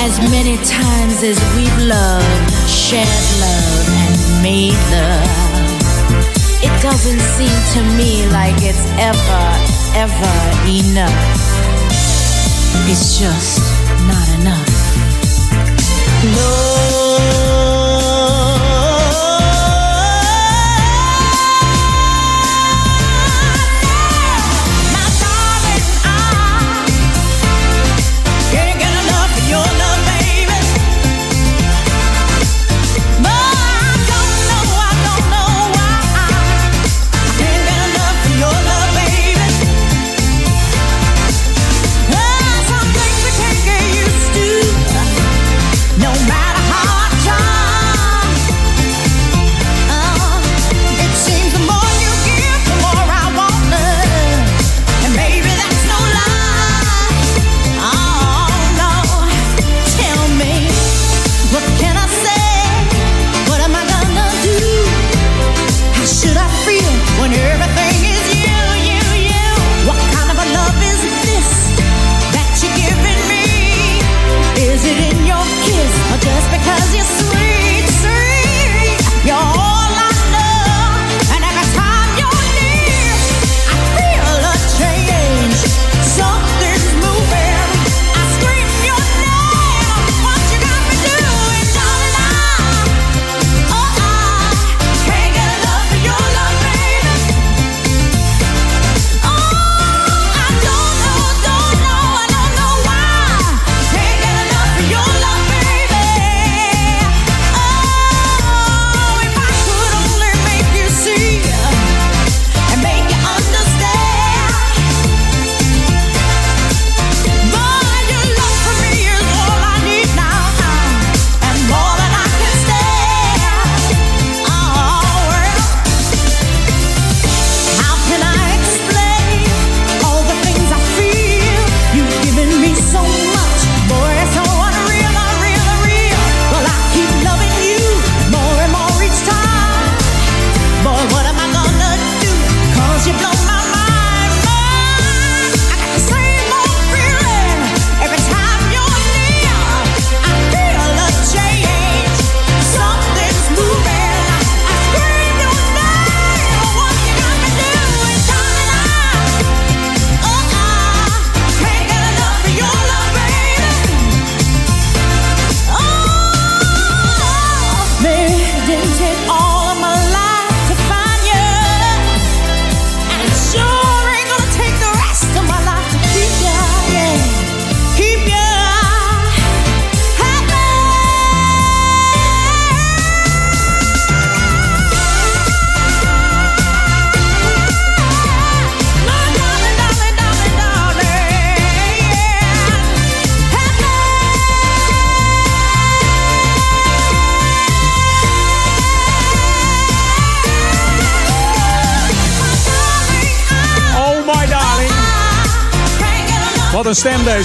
As many times as we've loved, shared love, and made love, it doesn't seem to me like it's ever, ever enough. It's just not enough. Can't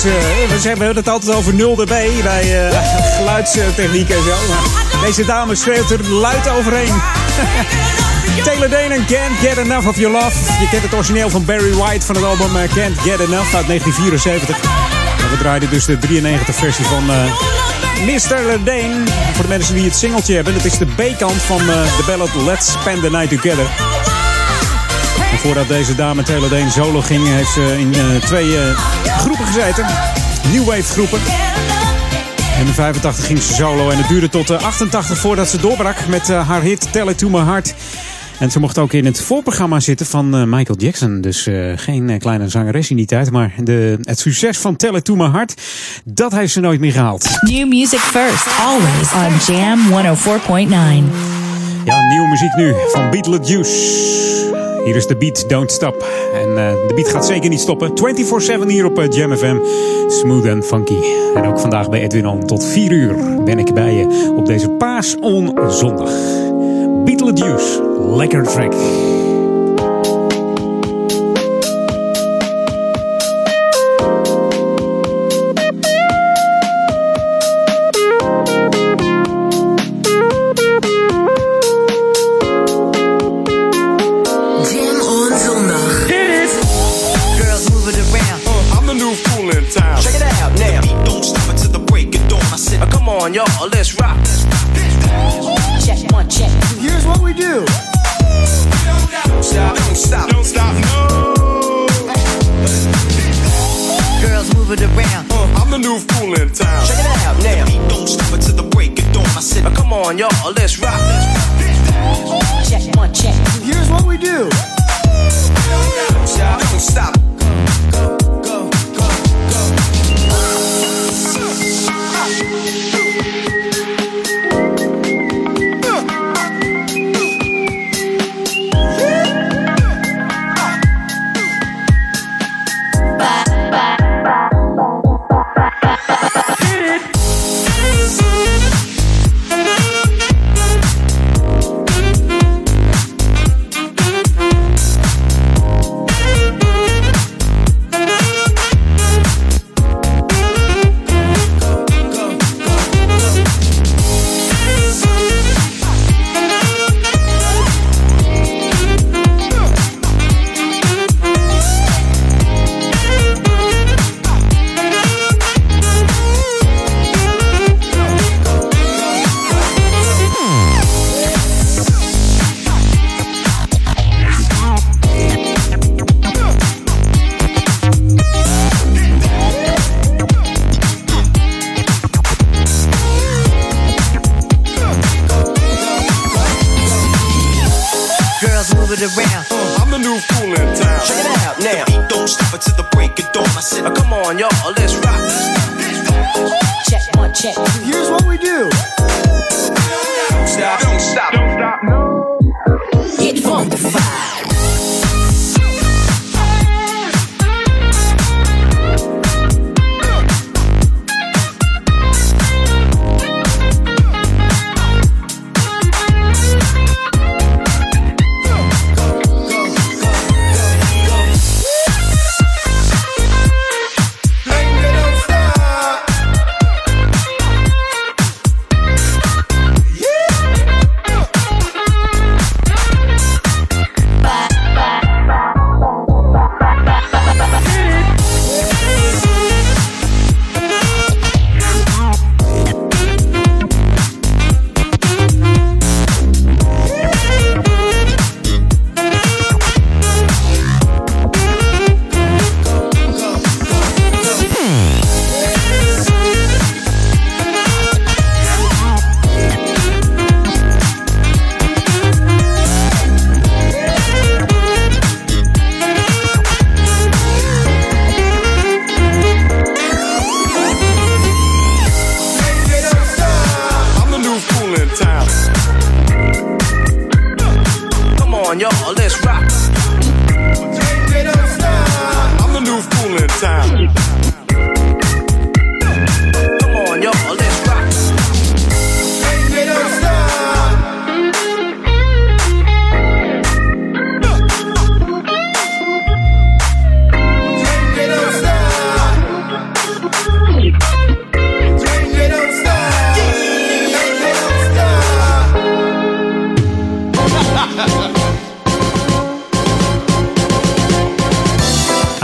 deze. We zeggen- we hebben het altijd over 0 dB bij eh, [LAUGHS] geluidstechniek en zo. Deze dame schreeuwt er luid overheen. [LAUGHS] Taylor Dane Can't Get Enough of Your Love. Je kent het origineel van Barry White van het album eh, Can't Get Enough uit 1974. En we draaiden dus de 93 versie van eh Mr. Dane. Voor de mensen die het singeltje hebben. Dat is de B-kant van eh, de ballad Let's Spend the Night Together. En voordat deze dame Taylor Dane solo ging, heeft ze in eh, twee eh, groepen gezeten. New Wave groepen. En in 85 ging ze solo en het duurde tot eh, 88 voordat ze doorbrak met eh, haar hit Tell It To My Heart. En ze mocht ook in het voorprogramma zitten van eh, Michael Jackson. Dus eh, geen eh, kleine zangeres in die tijd. Maar de, het succes van Tell It To My Heart, dat heeft ze nooit meer gehaald. New music first, always on Jam 104.9. Ja, nieuwe muziek nu van Beatle Juice. Hier is de beat Don't Stop. En eh, de beat gaat zeker niet stoppen. 24-7 hier op eh, Jam FM. Smooth and funky. En ook vandaag bij Edwin On. Tot 4 uur ben ik bij je op deze Paas on zondag. Beatle Juice. Lekker track.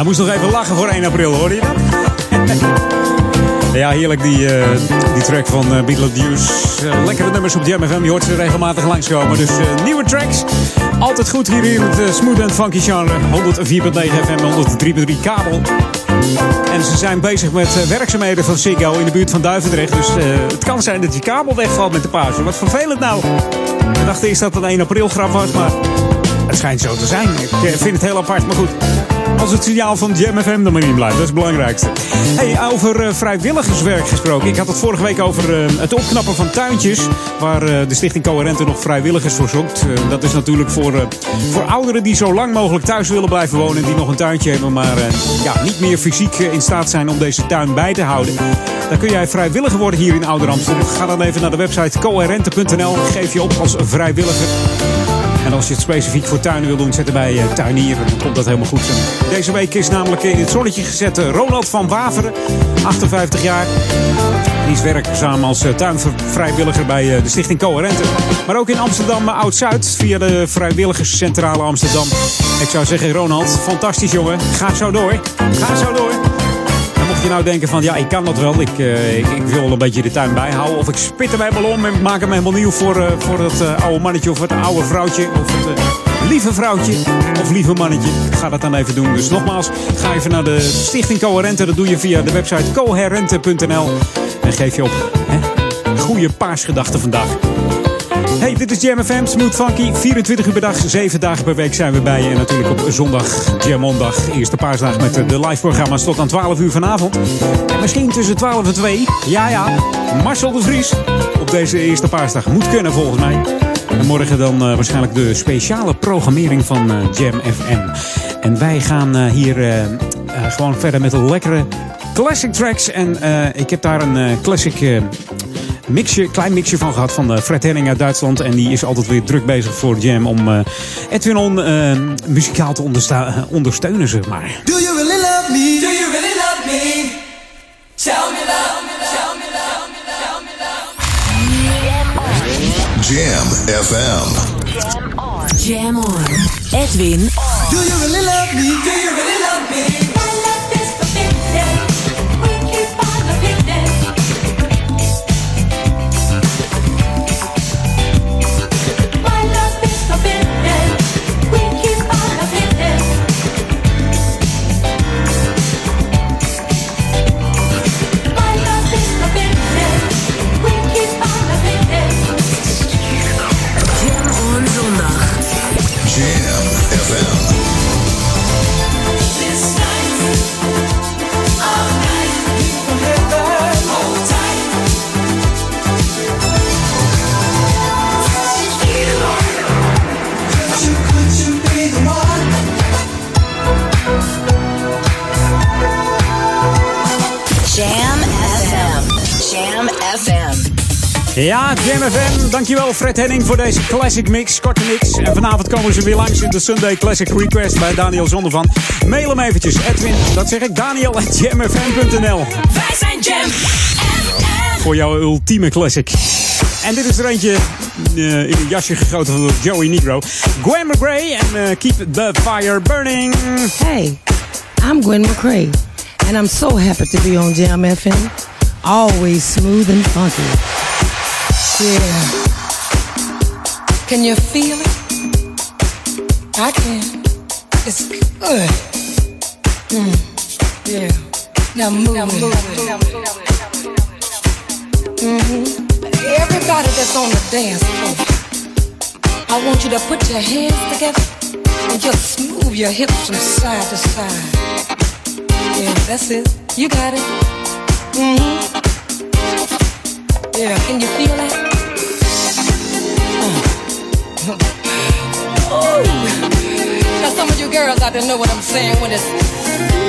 Hij moest nog even lachen voor 1 april, hoor je dat? Ja, heerlijk die, eh, die track van uh, Beetlejuice. Uh, lekkere nummers op Jam FM. Je hoort ze regelmatig langskomen. Dus eh, nieuwe tracks. Altijd goed hier in het eh, smooth en funky genre. 104.9 FM, 103.3 kabel. En ze zijn bezig met eh, werkzaamheden van Ziggo in de buurt van Duivendrecht. Dus eh, het kan zijn dat je kabel wegvalt met de pauze. Wat vervelend nou. Ik dacht eerst dat het een 1 april grap was, maar het schijnt zo te zijn. Ik eh, vind het heel apart, maar goed. Als het signaal van Jam FM er maar in blijft, dat is het belangrijkste. Hey, over eh, vrijwilligerswerk gesproken. Ik had het vorige week over eh, het opknappen van tuintjes. Waar eh, de Stichting Coherente nog vrijwilligers voor zoekt. Dat is natuurlijk voor, voor ouderen die zo lang mogelijk thuis willen blijven wonen. En die nog een tuintje hebben, maar ja, niet meer fysiek in staat zijn om deze tuin bij te houden. Dan kun jij vrijwilliger worden hier in Ouder Amsterdam. Ga dan even naar de website coherente.nl. Geef je op als vrijwilliger. En als je het specifiek voor tuinen wil doen, zet erbij uh, tuinier. Dan komt dat helemaal goed. Deze week is namelijk in het zonnetje gezet eh, Ronald van Waveren, 58 jaar. Die is werkzaam als eh, tuinvrijwilliger bij eh, de Stichting Coherente. Maar ook in Amsterdam eh, Oud-Zuid via de Vrijwilligerscentrale Amsterdam. Ik zou zeggen, Ronald, fantastisch jongen. Ga zo door. Ga zo door. Je nou denken van, ja, ik kan dat wel. Ik, eh, ik, ik wil een beetje de tuin bijhouden. Of ik spit hem helemaal om en maak hem helemaal nieuw voor, eh, voor het eh, oude mannetje of het oude vrouwtje. Of het lieve vrouwtje of lieve mannetje. Ga dat dan even doen. Dus nogmaals, ga even naar de Stichting Coherente. Dat doe je via de website coherente.nl. En geef je op. Hè? Goeie paasgedachten vandaag. Hey, dit is Jam FM, Smooth Funky. 24 uur per dag, 7 dagen per week zijn we bij je. En natuurlijk op zondag, Jamondag, eerste paasdag met de live programma's tot aan 12 uur vanavond. En misschien tussen 12 en 2, ja ja, Marcel de Vries op deze eerste paasdag. Moet kunnen volgens mij. En morgen dan eh, waarschijnlijk de speciale programmering van eh, Jam FM. En wij gaan eh, hier gewoon verder met lekkere classic tracks. En ik heb daar een classic mixje, klein mixje van gehad van eh, Fred Henning uit Duitsland. En die is altijd weer druk bezig voor Jam om eh, Edwin On eh, muzikaal te ondersteunen, zeg maar. Do you really love me? Do you really love me? Tell me love, tell me love, tell me love. Jam FM. Jam on. Edwin Do you really love me? Do you really Ja, Jam FM. Dankjewel Fred Henning voor deze classic mix, korte mix. En vanavond komen ze weer langs in de Sunday Classic Request bij Daniel Zondervan. Mail hem eventjes, Edwin, dat zeg ik, Daniel at jamfm.nl. Wij zijn Jam Voor jouw ultieme classic. En dit is er eentje eh, in een jasje gegoten door Joey Negro. Gwen McRae en eh, Keep the Fire Burning. Hey, I'm Gwen McCrae, and I'm so happy to be on Jam FM. Always smooth and funky. Yeah. Can you feel it? I can. It's good. Mm. Yeah. Now move. Now move. hmm Everybody that's on the dance floor, I want you to put your hands together and just move your hips from side to side. Yeah, that's it. You got it. Mm-hmm. Yeah, can you feel that? Uh. [LAUGHS] Oh. Now some of you girls know what I'm saying when it's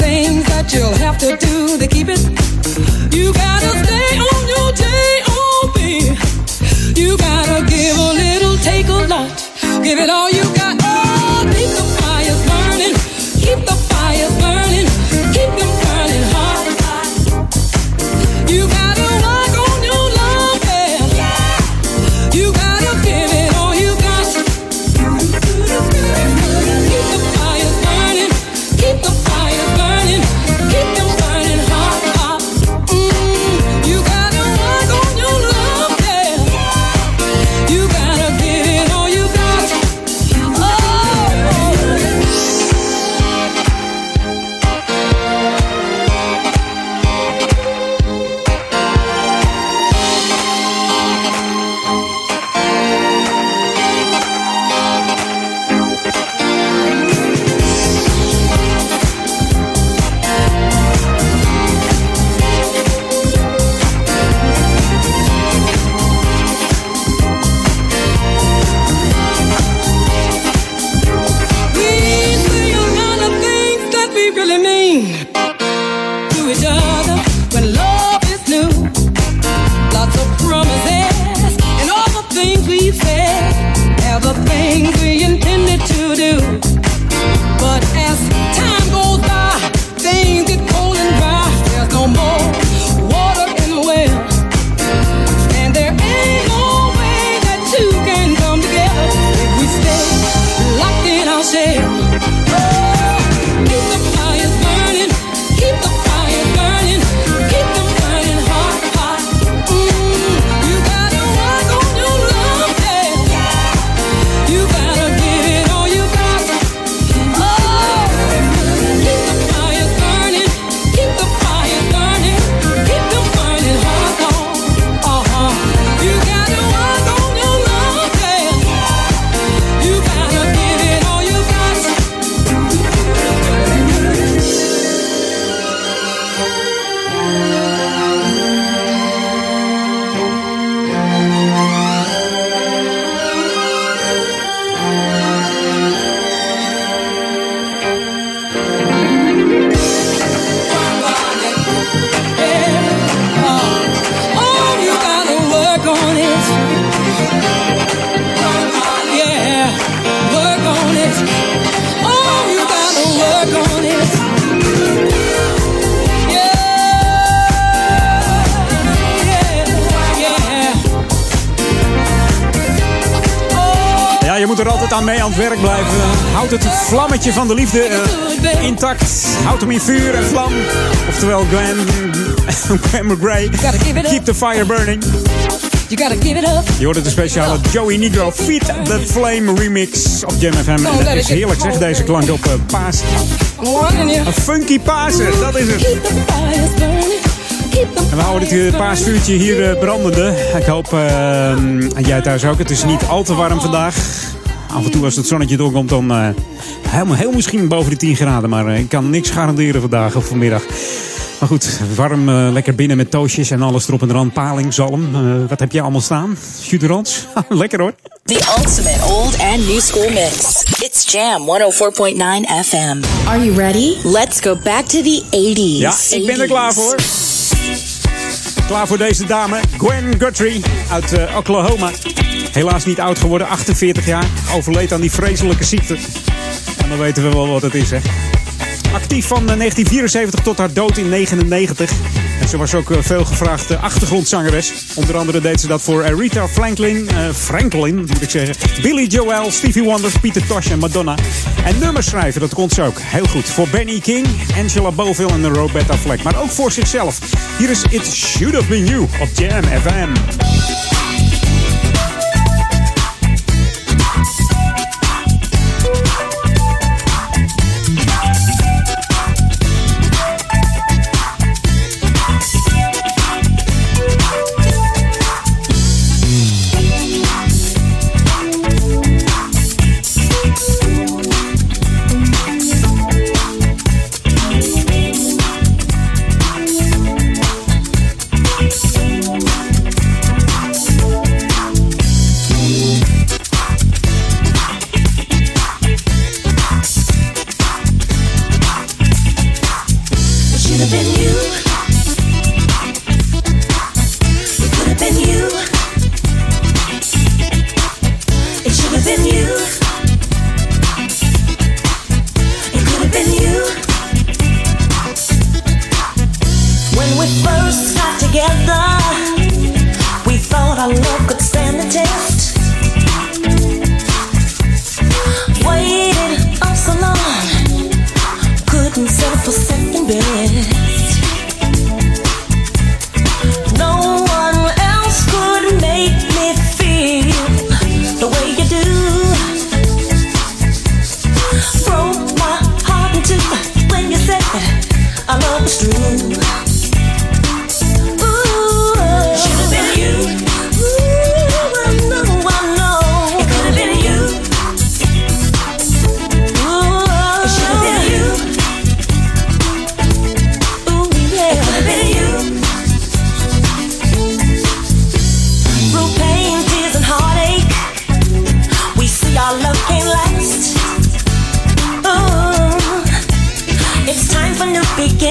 what you'll have to do to keep it. You gotta stay on your J.O.B. You gotta give a little, take a lot. Give it all you got. Werk blijven. Houd het vlammetje van de liefde eh, intact. Houd hem in vuur en vlam. Oftewel Glenn, [LAUGHS] Glenn McRae. Keep the fire burning. You gotta give it up. Je hoort het de speciale Joey Negro Feed the Flame remix op Jam FM. En dat is heerlijk zeg, deze klank op eh, paas. I'm warning you. Een funky Pasen, dat is het. En we houden dit eh, paasvuurtje hier eh, brandende. Ik hoop, eh, en jij thuis ook, het is niet al te warm vandaag. Af en toe als het zonnetje doorkomt, dan eh, helemaal, heel misschien boven de 10 graden. Maar eh, ik kan niks garanderen vandaag of vanmiddag. Maar goed, warm, eh, lekker binnen met toastjes en alles erop en eraan. Paling, zalm. Eh, wat heb je allemaal staan? Juderans? [LAUGHS] lekker hoor. The ultimate old and new school mix. It's Jam 104.9 FM. Are you ready? Let's go back to the 80s. Ja, ik ben er klaar voor. Klaar voor deze dame, Gwen Guthrie uit eh, Oklahoma. Helaas niet oud geworden, 48 jaar. Overleed aan die vreselijke ziekte. En dan weten we wel wat het is, hè. Actief van eh, 1974 tot haar dood in 1999. Ze was ook eh, veel gevraagd eh, achtergrondzangeres. Onder andere deed ze dat voor Aretha Franklin, eh, Franklin moet ik zeggen. Billy Joel, Stevie Wonder, Peter Tosh en Madonna. En nummers schrijven, dat kon ze ook heel goed. Voor Benny King, Angela Bovill en Roberta Fleck. Maar ook voor zichzelf. Hier is It Should Have Been You op Jam FM.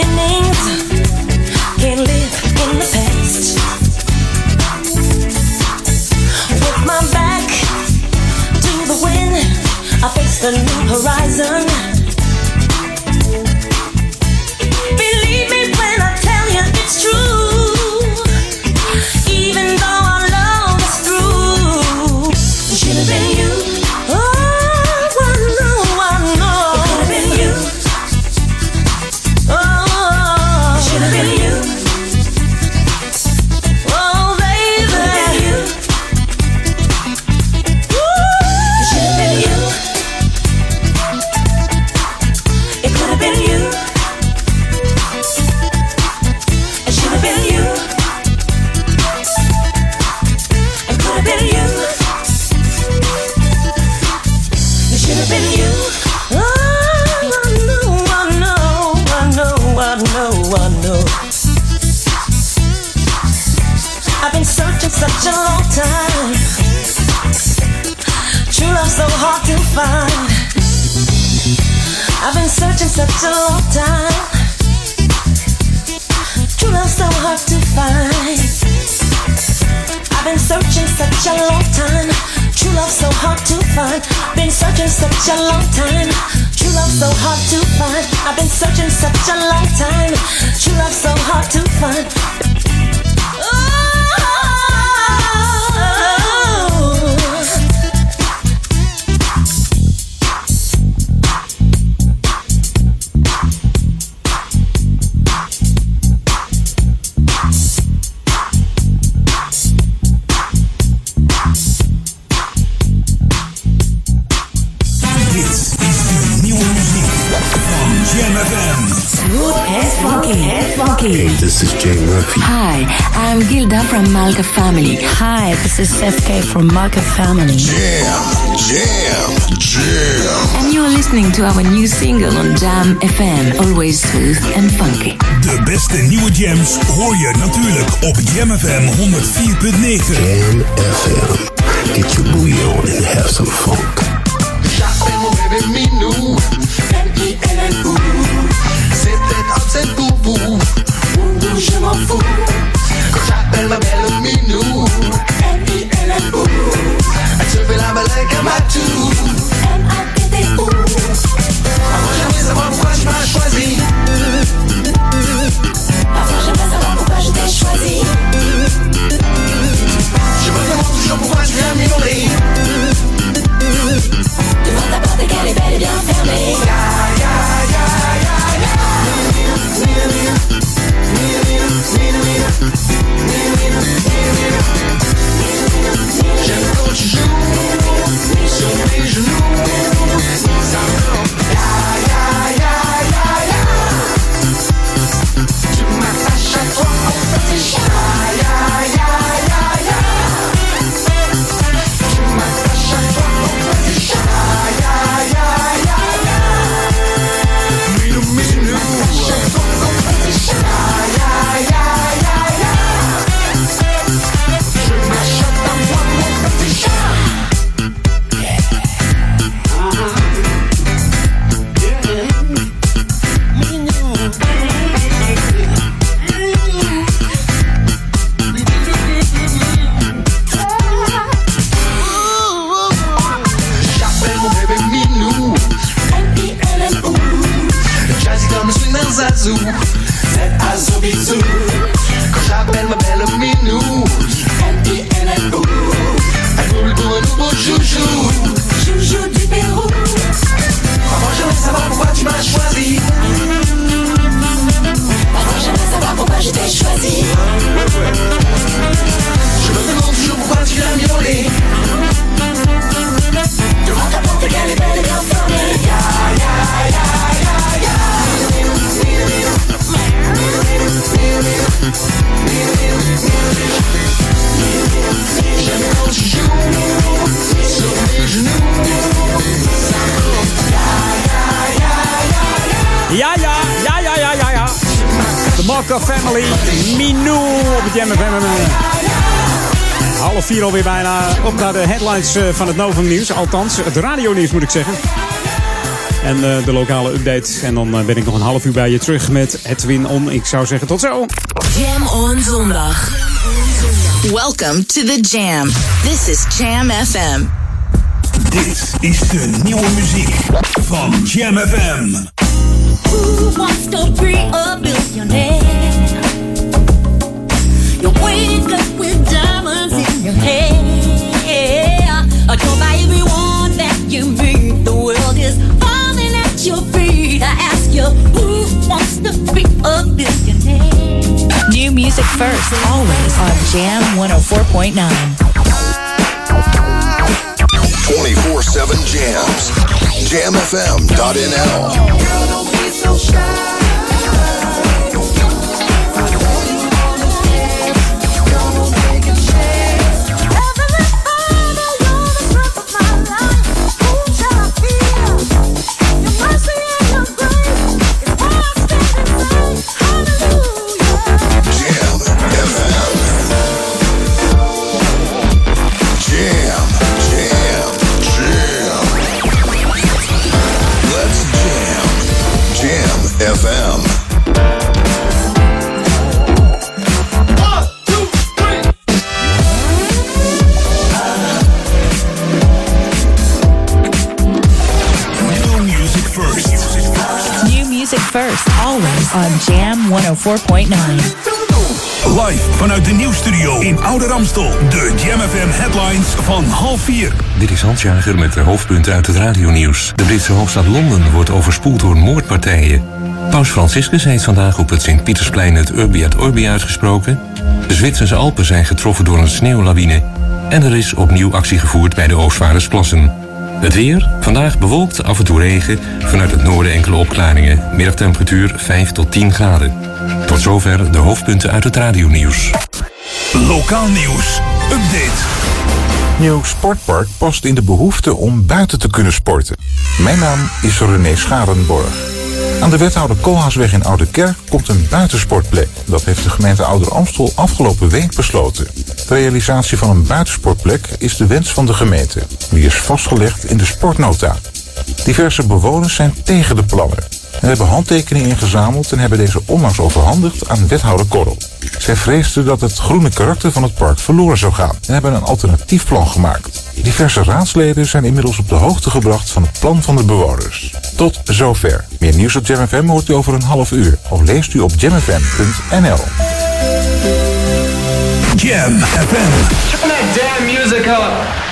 minute to our new single on Jam FM. Always smooth and funky. De beste nieuwe jams hoor je natuurlijk op Jam FM 104.9. Jam FM. Get your booty on and have some funk. M-I-N-N-O C'est tête up, c'est boubou Boubou, je m'en fous j'appelle ma belle Minou M-I-N-N-O Tu fais la malin comme à tout zoo. Jam FM. Eh, Half vier alweer bijna. Op naar de headlines eh, van het Novum Nieuws. Althans, het radionieuws moet ik zeggen. En eh, de lokale update. En dan ben ik nog een half uur bij je terug met Edwin On. Ik zou zeggen tot zo. Jam on zondag. Welcome to the Jam. This is Jam FM. Dit is de nieuwe muziek van Jam FM. Who wants to be a billionaire? Your hair. Told by everyone that you meet, the world is falling at your feet. I ask you, who wants to be a billionaire? New music first, always on Jam 104.9. 24-7 jams. Jamfm.nl Girl, don't be so shy. On Jam 104.9. Live vanuit de nieuwsstudio in Oude Ramstel. De Jam FM headlines van half vier. Dit is Hans Jager met de hoofdpunten uit het radionieuws. De Britse hoofdstad Londen wordt overspoeld door moordpartijen. Paus Franciscus heeft vandaag op het Sint-Pietersplein het Urbi et Orbi uitgesproken. De Zwitserse Alpen zijn getroffen door een sneeuwlawine. En er is opnieuw actie gevoerd bij de Oostvaardersplassen. Het weer, vandaag bewolkt, af en toe regen. Vanuit het noorden enkele opklaringen. Middagtemperatuur 5 tot 10 graden. Tot zover de hoofdpunten uit het radionieuws. Lokaal nieuws. Update. Nieuw sportpark past in de behoefte om buiten te kunnen sporten. Mijn naam is René Scharenborg. Aan de wethouder Koolhaasweg in Oude Kerk komt een buitensportplek. Dat heeft de gemeente Ouder Amstel afgelopen week besloten. De realisatie van een buitensportplek is de wens van de gemeente. Die is vastgelegd in de sportnota. Diverse bewoners zijn tegen de plannen. En hebben handtekeningen ingezameld en hebben deze onlangs overhandigd aan wethouder Korrel. Zij vreesden dat het groene karakter van het park verloren zou gaan en hebben een alternatief plan gemaakt. Diverse raadsleden zijn inmiddels op de hoogte gebracht van het plan van de bewoners. Tot zover. Meer nieuws op Jam FM hoort u over een half uur of leest u op jamfm.nl. Jam FM. Turn that damn music up.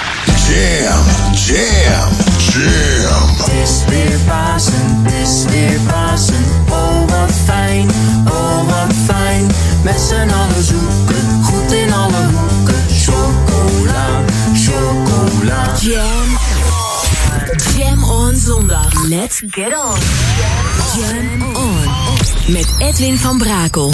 Jam, jam, jam. Het is weer Pasen, het is weer Pasen. Oh wat fijn, oh wat fijn. Met z'n allen zoeken, goed in alle hoeken. Chocola, chocola. Jam. Jam on zondag. Let's get on. Jam on. Met Edwin van Brakel.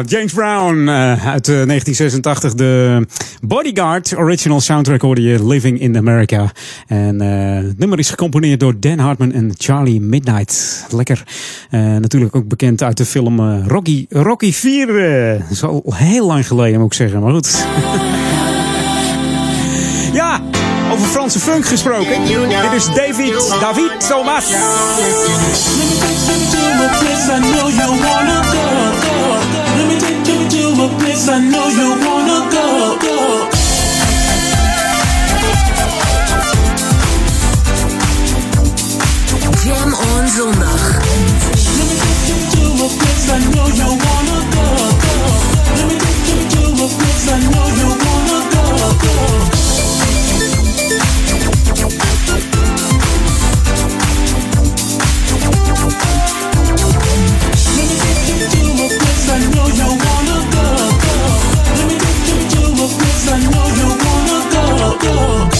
Ja, James Brown eh, uit eh, 1986. De Bodyguard original soundtrack hoorde je Living in America. En eh, het nummer is gecomponeerd door Dan Hartman en Charlie Midnight. Lekker. Eh, natuurlijk ook bekend uit de film eh, Rocky, Rocky 4. eh, dat is al heel lang geleden moet ik zeggen, maar goed. [LAUGHS] ja, over Franse funk gesproken. Dit is David, David Thomas. I know you wanna go, go. Jam on zondag. You're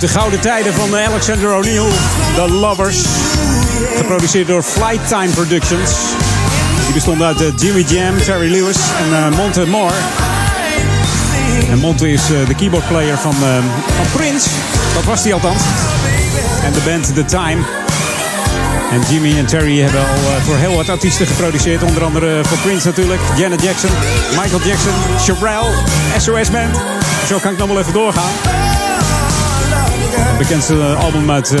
De gouden tijden van eh, Alexander O'Neill, The Lovers. Geproduceerd door Flight Time Productions. Die bestond uit eh, Jimmy Jam, Terry Lewis en eh, Monte Moore. En Monte is de keyboardplayer van, van Prince. Dat was hij althans. En de band The Time. En Jimmy en Terry hebben al voor heel wat artiesten geproduceerd. Onder andere voor Prince natuurlijk. Janet Jackson, Michael Jackson, Sherelle, SOS Band. Zo kan ik nog wel even doorgaan. Bekendste album uit eh,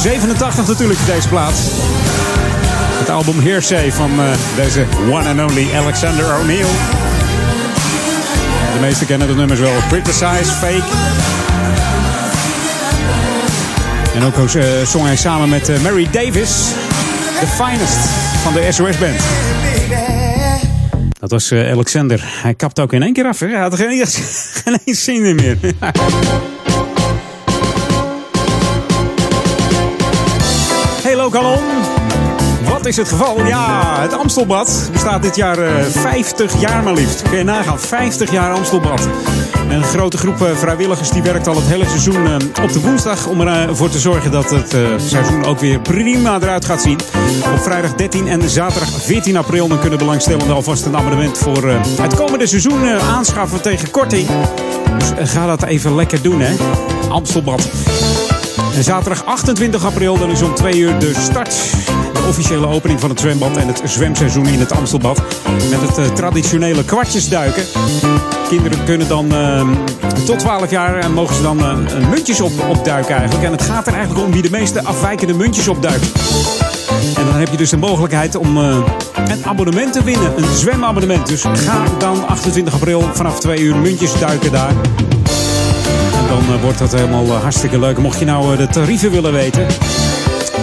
87 natuurlijk, deze plaat. Het album Hearsay van eh, deze one and only Alexander O'Neill. De meesten kennen de nummers wel. Criticize, Fake. En ook eh, zong hij samen met eh, Mary Davis. The Finest van de SOS Band. Dat was eh, Alexander. Hij kapt ook in één keer af. Hè? Hij had geen, [LAUGHS] geen zin in meer. [LAUGHS] Lokalon. Wat is het geval? Ja, het Amstelbad bestaat dit jaar eh, 50 jaar maar liefst. Kun je nagaan, 50 jaar Amstelbad. En een grote groep eh, vrijwilligers die werkt al het hele seizoen eh, op de woensdag... om ervoor te zorgen dat het eh, seizoen ook weer prima eruit gaat zien. Op vrijdag 13 en zaterdag 14 april... dan kunnen belangstellenden alvast een abonnement voor eh, het komende seizoen eh, aanschaffen tegen korting. Dus eh, ga dat even lekker doen, hè. Amstelbad. En zaterdag 28 april, dan is om 2 uur de start. De officiële opening van het zwembad en het zwemseizoen in het Amstelbad. Met het eh, traditionele kwartjesduiken. Kinderen kunnen dan eh, tot 12 jaar en mogen ze dan eh, muntjes op, opduiken eigenlijk. En het gaat er eigenlijk om wie de meeste afwijkende muntjes opduikt. En dan heb je dus de mogelijkheid om eh, een abonnement te winnen. Een zwemabonnement. Dus ga dan 28 april vanaf 2 uur muntjes duiken daar. Dan eh, wordt dat helemaal eh, hartstikke leuk. Mocht je nou eh, de tarieven willen weten.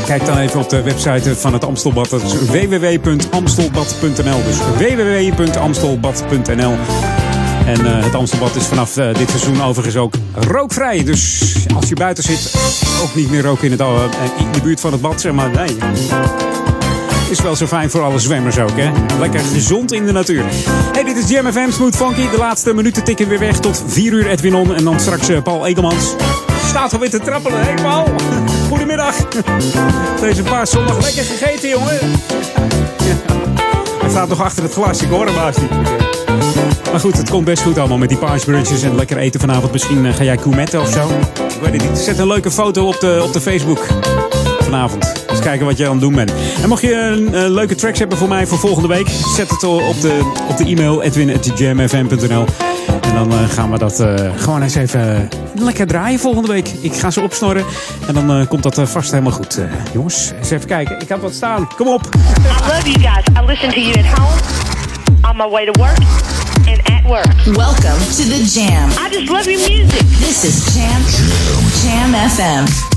Kijk dan even op de website van het Amstelbad. Dat is www.amstelbad.nl. Dus www.amstelbad.nl. En het Amstelbad is vanaf dit seizoen overigens ook rookvrij. Dus als je buiten zit, ook niet meer roken in, het, in de buurt van het bad. Zeg maar, nee. Is wel zo fijn voor alle zwemmers ook, hè? Lekker gezond in de natuur. Hey, dit is Jam FM Smooth Funky. De laatste minuten tikken weer weg tot 4 uur Edwin On. En dan straks eh, Paul Edelmans. Staat alweer te trappelen, hé Paul? [LAUGHS] Goedemiddag. [LAUGHS] Deze paas zondag lekker gegeten, jongen. Hij staat nog achter het glas, ik hoor hem haast. Maar goed, het komt best goed allemaal met die paasbrunches en lekker eten vanavond. Misschien eh, ga jij koemetten of zo. Ik weet het niet. Zet een leuke foto op de, op de Facebook vanavond. Eens kijken wat je aan het doen bent. En mocht je een, eh, leuke tracks hebben voor mij voor volgende week, zet het op de, op de e-mail edwin.jamfm.nl. En dan eh, gaan we dat eh, gewoon eens even lekker draaien volgende week. Ik ga ze opsnorren en dan eh, komt dat vast helemaal goed. Eh, jongens, eens even kijken. Ik heb wat staan. Kom op. I love you guys. I listen to you at home, on my way to work, and at work. Welcome to the Jam. I just love your music. This is Jam Jam FM.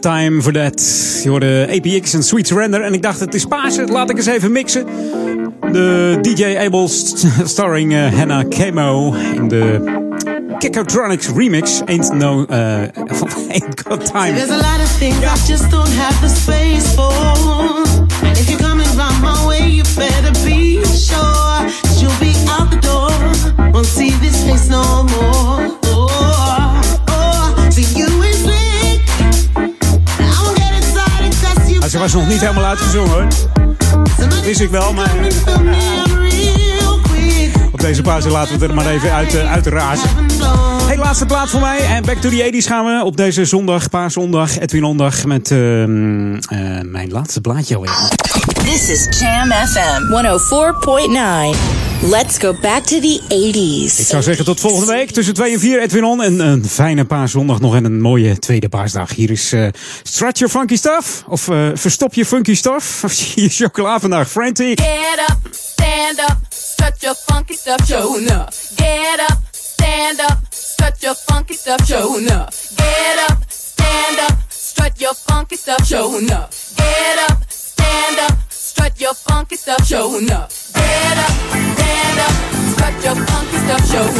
Time voor dat. Je hoorde APX en Sweet Surrender. En ik dacht, het is Pasen. Laat ik eens even mixen. De DJ Abel st- starring eh, Hannah Camo in de Kickotronics remix. Ain't no, uh, [LAUGHS] ain't got time. There's a lot of things I just don't have the space for. And if you're coming round my way, you better be sure that you'll be out the door. Won't see this face no more. Ze was nog niet helemaal uitgezongen hoor. Wist ik wel, maar op deze pauze laten we het er maar even uit, uh, uitrazen. Hey, laatste plaat voor mij. En Back to the 80s gaan we op deze zondag, paarzondag, Edwin Ondag, met ehm, eh, mijn laatste plaatje alweer. This is Jam FM 104.9. Let's go back to the 80s. Ik zou zeggen tot volgende week tussen 2 en 4 Edwin On. En een fijne paarzondag nog en een mooie tweede paasdag. Hier is uh, Stretch Your Funky Stuff. Of uh, Verstop Je Funky Stuff. [LAUGHS] Of je chocola vandaag. Frantic. Get up, stand up, stretch your funky stuff, show up. Get up, stand up, stretch your funky stuff, show up. Get up, stand up, stretch your funky stuff, show up. Get up, stand up, stretch your funky stuff, show up. Get up, stand up, stretch your funky stuff, show up.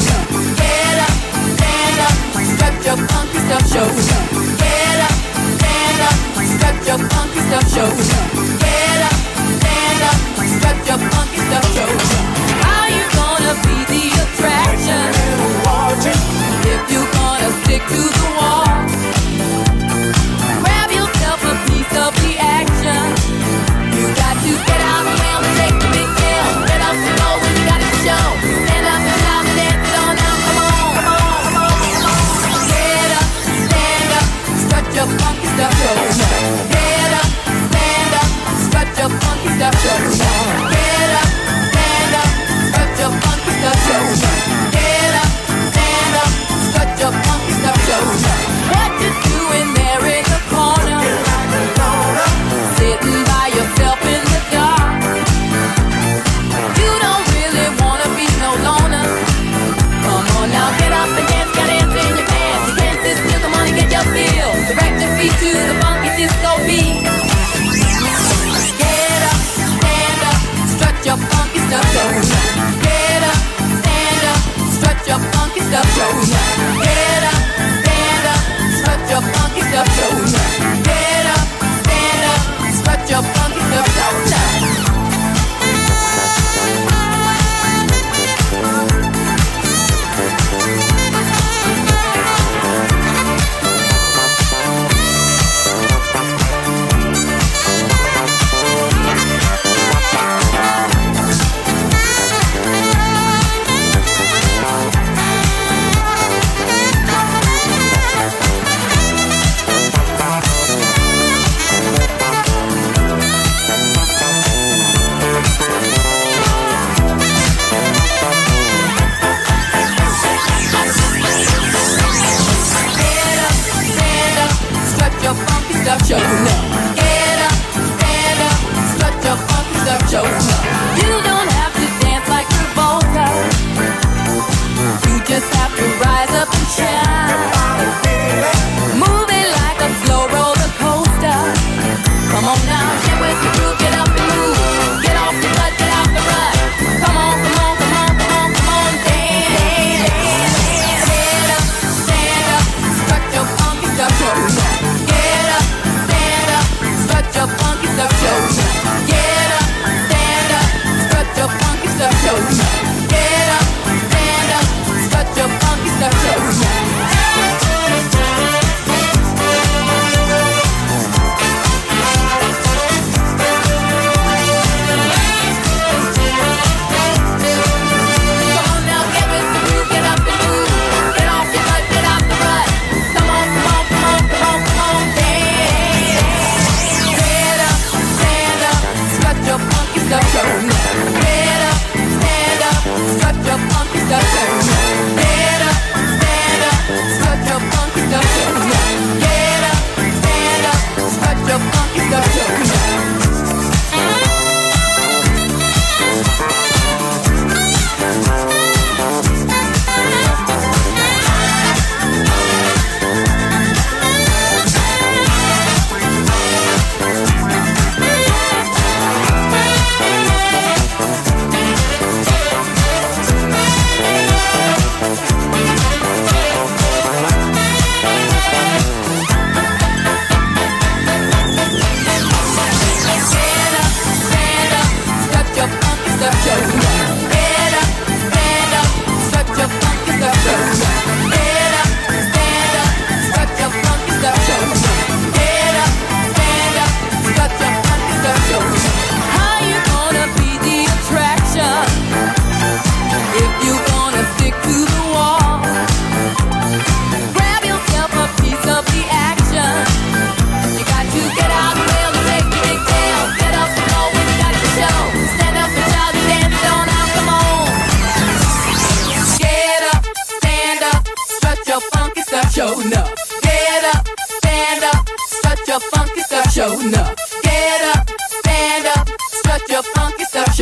Get up, stand up, stretch your funky stuff, show up. Get up, stand up, stretch your funky stuff, show up. Get up, stand up, stretch your funky stuff, show up. How you gonna be the attraction? If you gonna stick to the wall, grab yourself a piece of the action.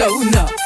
Funky stuff,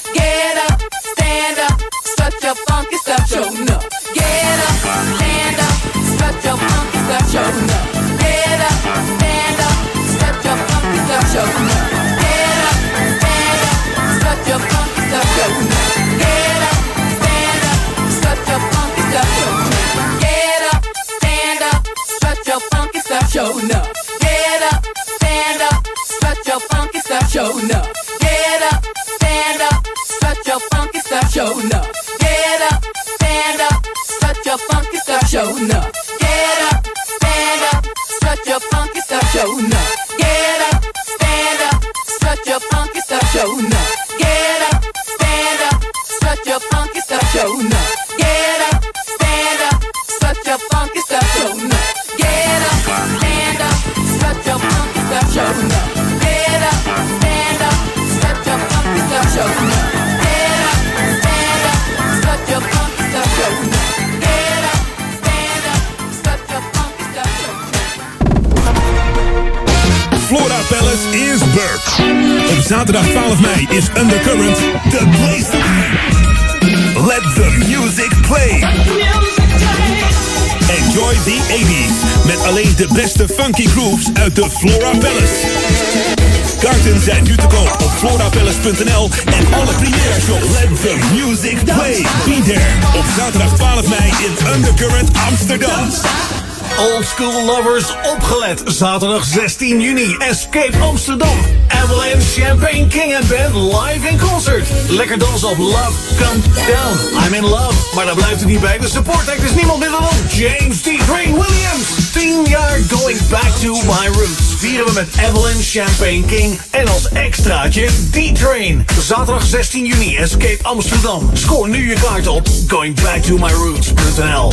School Lovers opgelet. Zaterdag 16 juni. Escape Amsterdam. Avalanche Champagne King and Band live in concert. Lekker dansen op Love Come Down. I'm in love. Maar daar blijft het niet bij. De support act is niemand minder dan James D. Train Williams. 10 jaar going back to my roots. Vieren we met Avalanche Champagne King. En als extraatje D-Train. Zaterdag 16 juni. Escape Amsterdam. Scoor nu je kaart op goingbacktomyroots.nl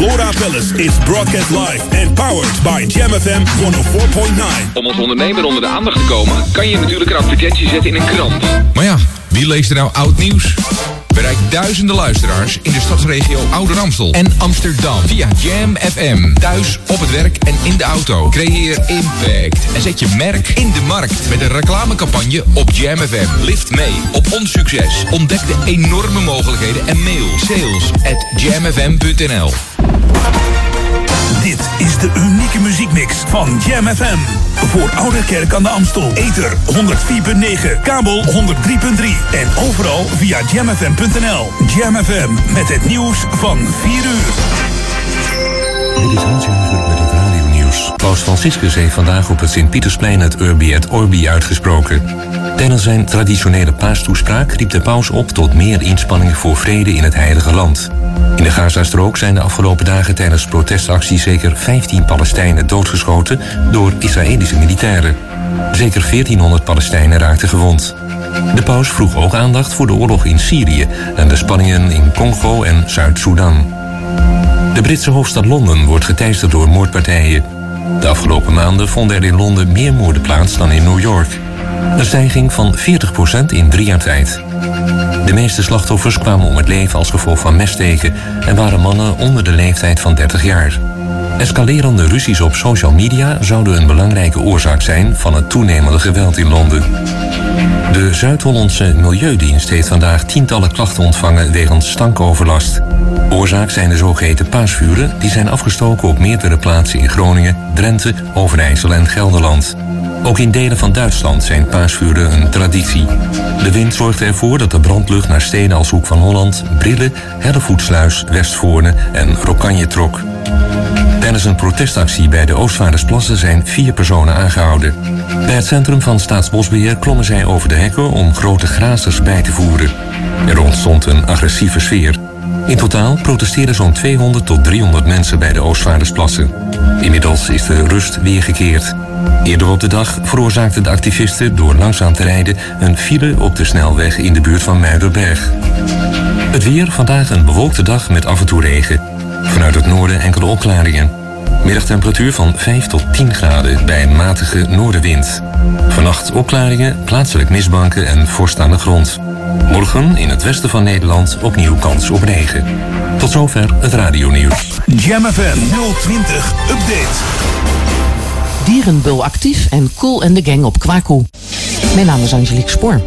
Flora Palace is broadcast live and powered by Jam FM 104.9. Om als ondernemer onder de aandacht te komen, kan je natuurlijk een advertentie zetten in een krant. Maar ja, wie leest er nou oud nieuws? Bereik duizenden luisteraars in de stadsregio Ouder Amstel en Amsterdam via Jam FM. Thuis, op het werk en in de auto. Creëer impact en zet je merk in de markt met een reclamecampagne op Jam FM. Lift mee op ons succes. Ontdek de enorme mogelijkheden en mail sales at jamfm.nl. De unieke muziekmix van Jam FM. Voor Oude Kerk aan de Amstel. Ether 104.9, kabel 103.3 en overal via jamfm.nl. Jam FM met het nieuws van 4 uur. Dit is Hans Jager met het radionieuws. Paus Franciscus heeft vandaag op het Sint-Pietersplein het Urbi et Orbi uitgesproken. Tijdens zijn traditionele paastoespraak riep de paus op tot meer inspanningen voor vrede in het heilige land. In de Gazastrook zijn de afgelopen dagen tijdens protestacties zeker 15 Palestijnen doodgeschoten door Israëlische militairen. Zeker 1400 Palestijnen raakten gewond. De paus vroeg ook aandacht voor de oorlog in Syrië en de spanningen in Congo en Zuid-Soedan. De Britse hoofdstad Londen wordt geteisterd door moordpartijen. De afgelopen maanden vonden er in Londen meer moorden plaats dan in New York. Een stijging van 40% in drie jaar tijd. De meeste slachtoffers kwamen om het leven als gevolg van messteken en waren mannen onder de leeftijd van 30 jaar. Escalerende ruzies op social media zouden een belangrijke oorzaak zijn van het toenemende geweld in Londen. De Zuid-Hollandse Milieudienst heeft vandaag tientallen klachten ontvangen wegens stankoverlast. Oorzaak zijn de zogeheten paasvuren die zijn afgestoken op meerdere plaatsen in Groningen, Drenthe, Overijssel en Gelderland. Ook in delen van Duitsland zijn paasvuren een traditie. De wind zorgde ervoor dat de brandlucht naar steden als Hoek van Holland, Brille, Hellevoetsluis, Westvoorne en Rokanje trok. Tijdens een protestactie bij de Oostvaardersplassen zijn vier personen aangehouden. Bij het centrum van Staatsbosbeheer klommen zij over de hekken om grote grazers bij te voeren. Er ontstond een agressieve sfeer. In totaal protesteerden zo'n 200 tot 300 mensen bij de Oostvaardersplassen. Inmiddels is de rust weergekeerd. Eerder op de dag veroorzaakten de activisten door langzaam te rijden een file op de snelweg in de buurt van Muiderberg. Het weer vandaag een bewolkte dag met af en toe regen. Vanuit het noorden enkele opklaringen. Middagtemperatuur van 5 tot 10 graden bij een matige noordenwind. Vannacht opklaringen, plaatselijk mistbanken en vorst aan de grond. Morgen in het westen van Nederland opnieuw kans op regen. Tot zover het radionieuws. Jam FM 020 Update. Dierenbul actief en Cool en de Gang op Kwaku. Mijn naam is Angelique Spoor.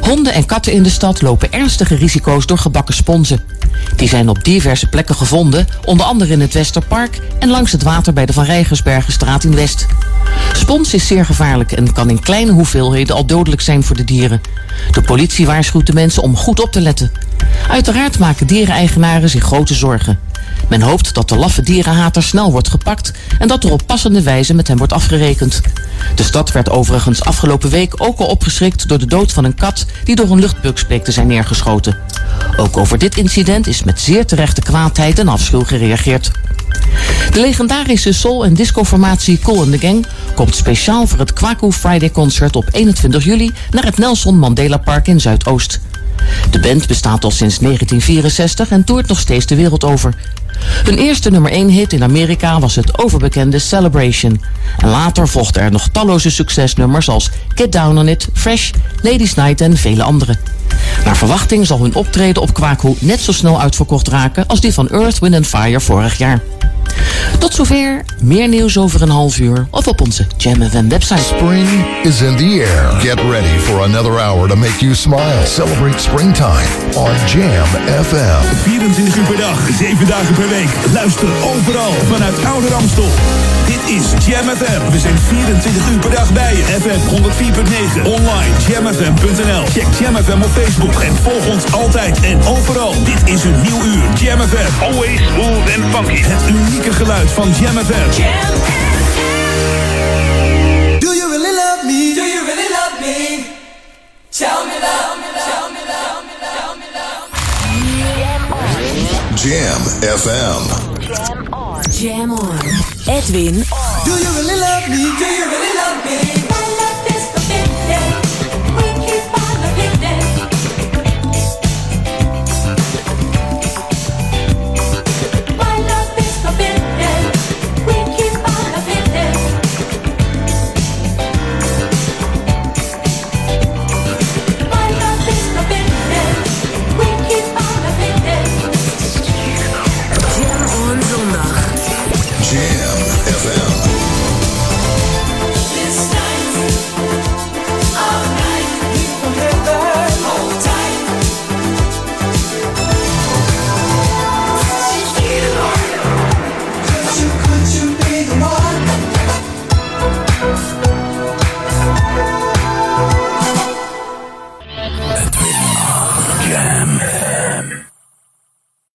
Honden en katten in de stad lopen ernstige risico's door gebakken sponsen. Die zijn op diverse plekken gevonden, onder andere in het Westerpark en langs het water bij de Van Rijgersbergenstraat in West. Spons is zeer gevaarlijk en kan in kleine hoeveelheden al dodelijk zijn voor de dieren. De politie waarschuwt de mensen om goed op te letten. Uiteraard maken diereneigenaren zich grote zorgen. Men hoopt dat de laffe dierenhater snel wordt gepakt en dat er op passende wijze met hem wordt afgerekend. De stad werd overigens afgelopen week ook al opgeschrikt door de dood van een kat die door een luchtbux bleek te zijn neergeschoten. Ook over dit incident is met zeer terechte kwaadheid en afschuw gereageerd. De legendarische soul- en discoformatie Cool and the Gang komt speciaal voor het Kwaku Friday Concert op 21 juli naar het Nelson Mandela Park in Zuidoost. De band bestaat al sinds 1964 en toert nog steeds de wereld over. Hun eerste nummer 1 hit in Amerika was het overbekende Celebration. En later volgden er nog talloze succesnummers als Get Down On It, Fresh, Ladies Night en vele andere. Naar verwachting zal hun optreden op Kwaku net zo snel uitverkocht raken als die van Earth, Wind Fire vorig jaar. Tot zover, meer nieuws over een half uur of op onze Jam FM website. Spring is in the air. Get ready for another hour to make you smile. Celebrate springtime on Jam FM. 24 uur per dag, 7 dagen per week. Luister overal vanuit Ouder Amstel. Is Jam FM. We zijn 24 uur per dag bij je. FM 104.9. Online jamfm.nl. Check Jam FM op Facebook en volg ons altijd en overal. Dit is een nieuw uur Jam FM. Always smooth and funky. Het unieke geluid van Jam FM. Do you really love me? Do you really love me? Tell me love, tell me love, tell me love. Jam FM. Jam on. Edwin Do you really love me? Do you really love me? My love is forbidden.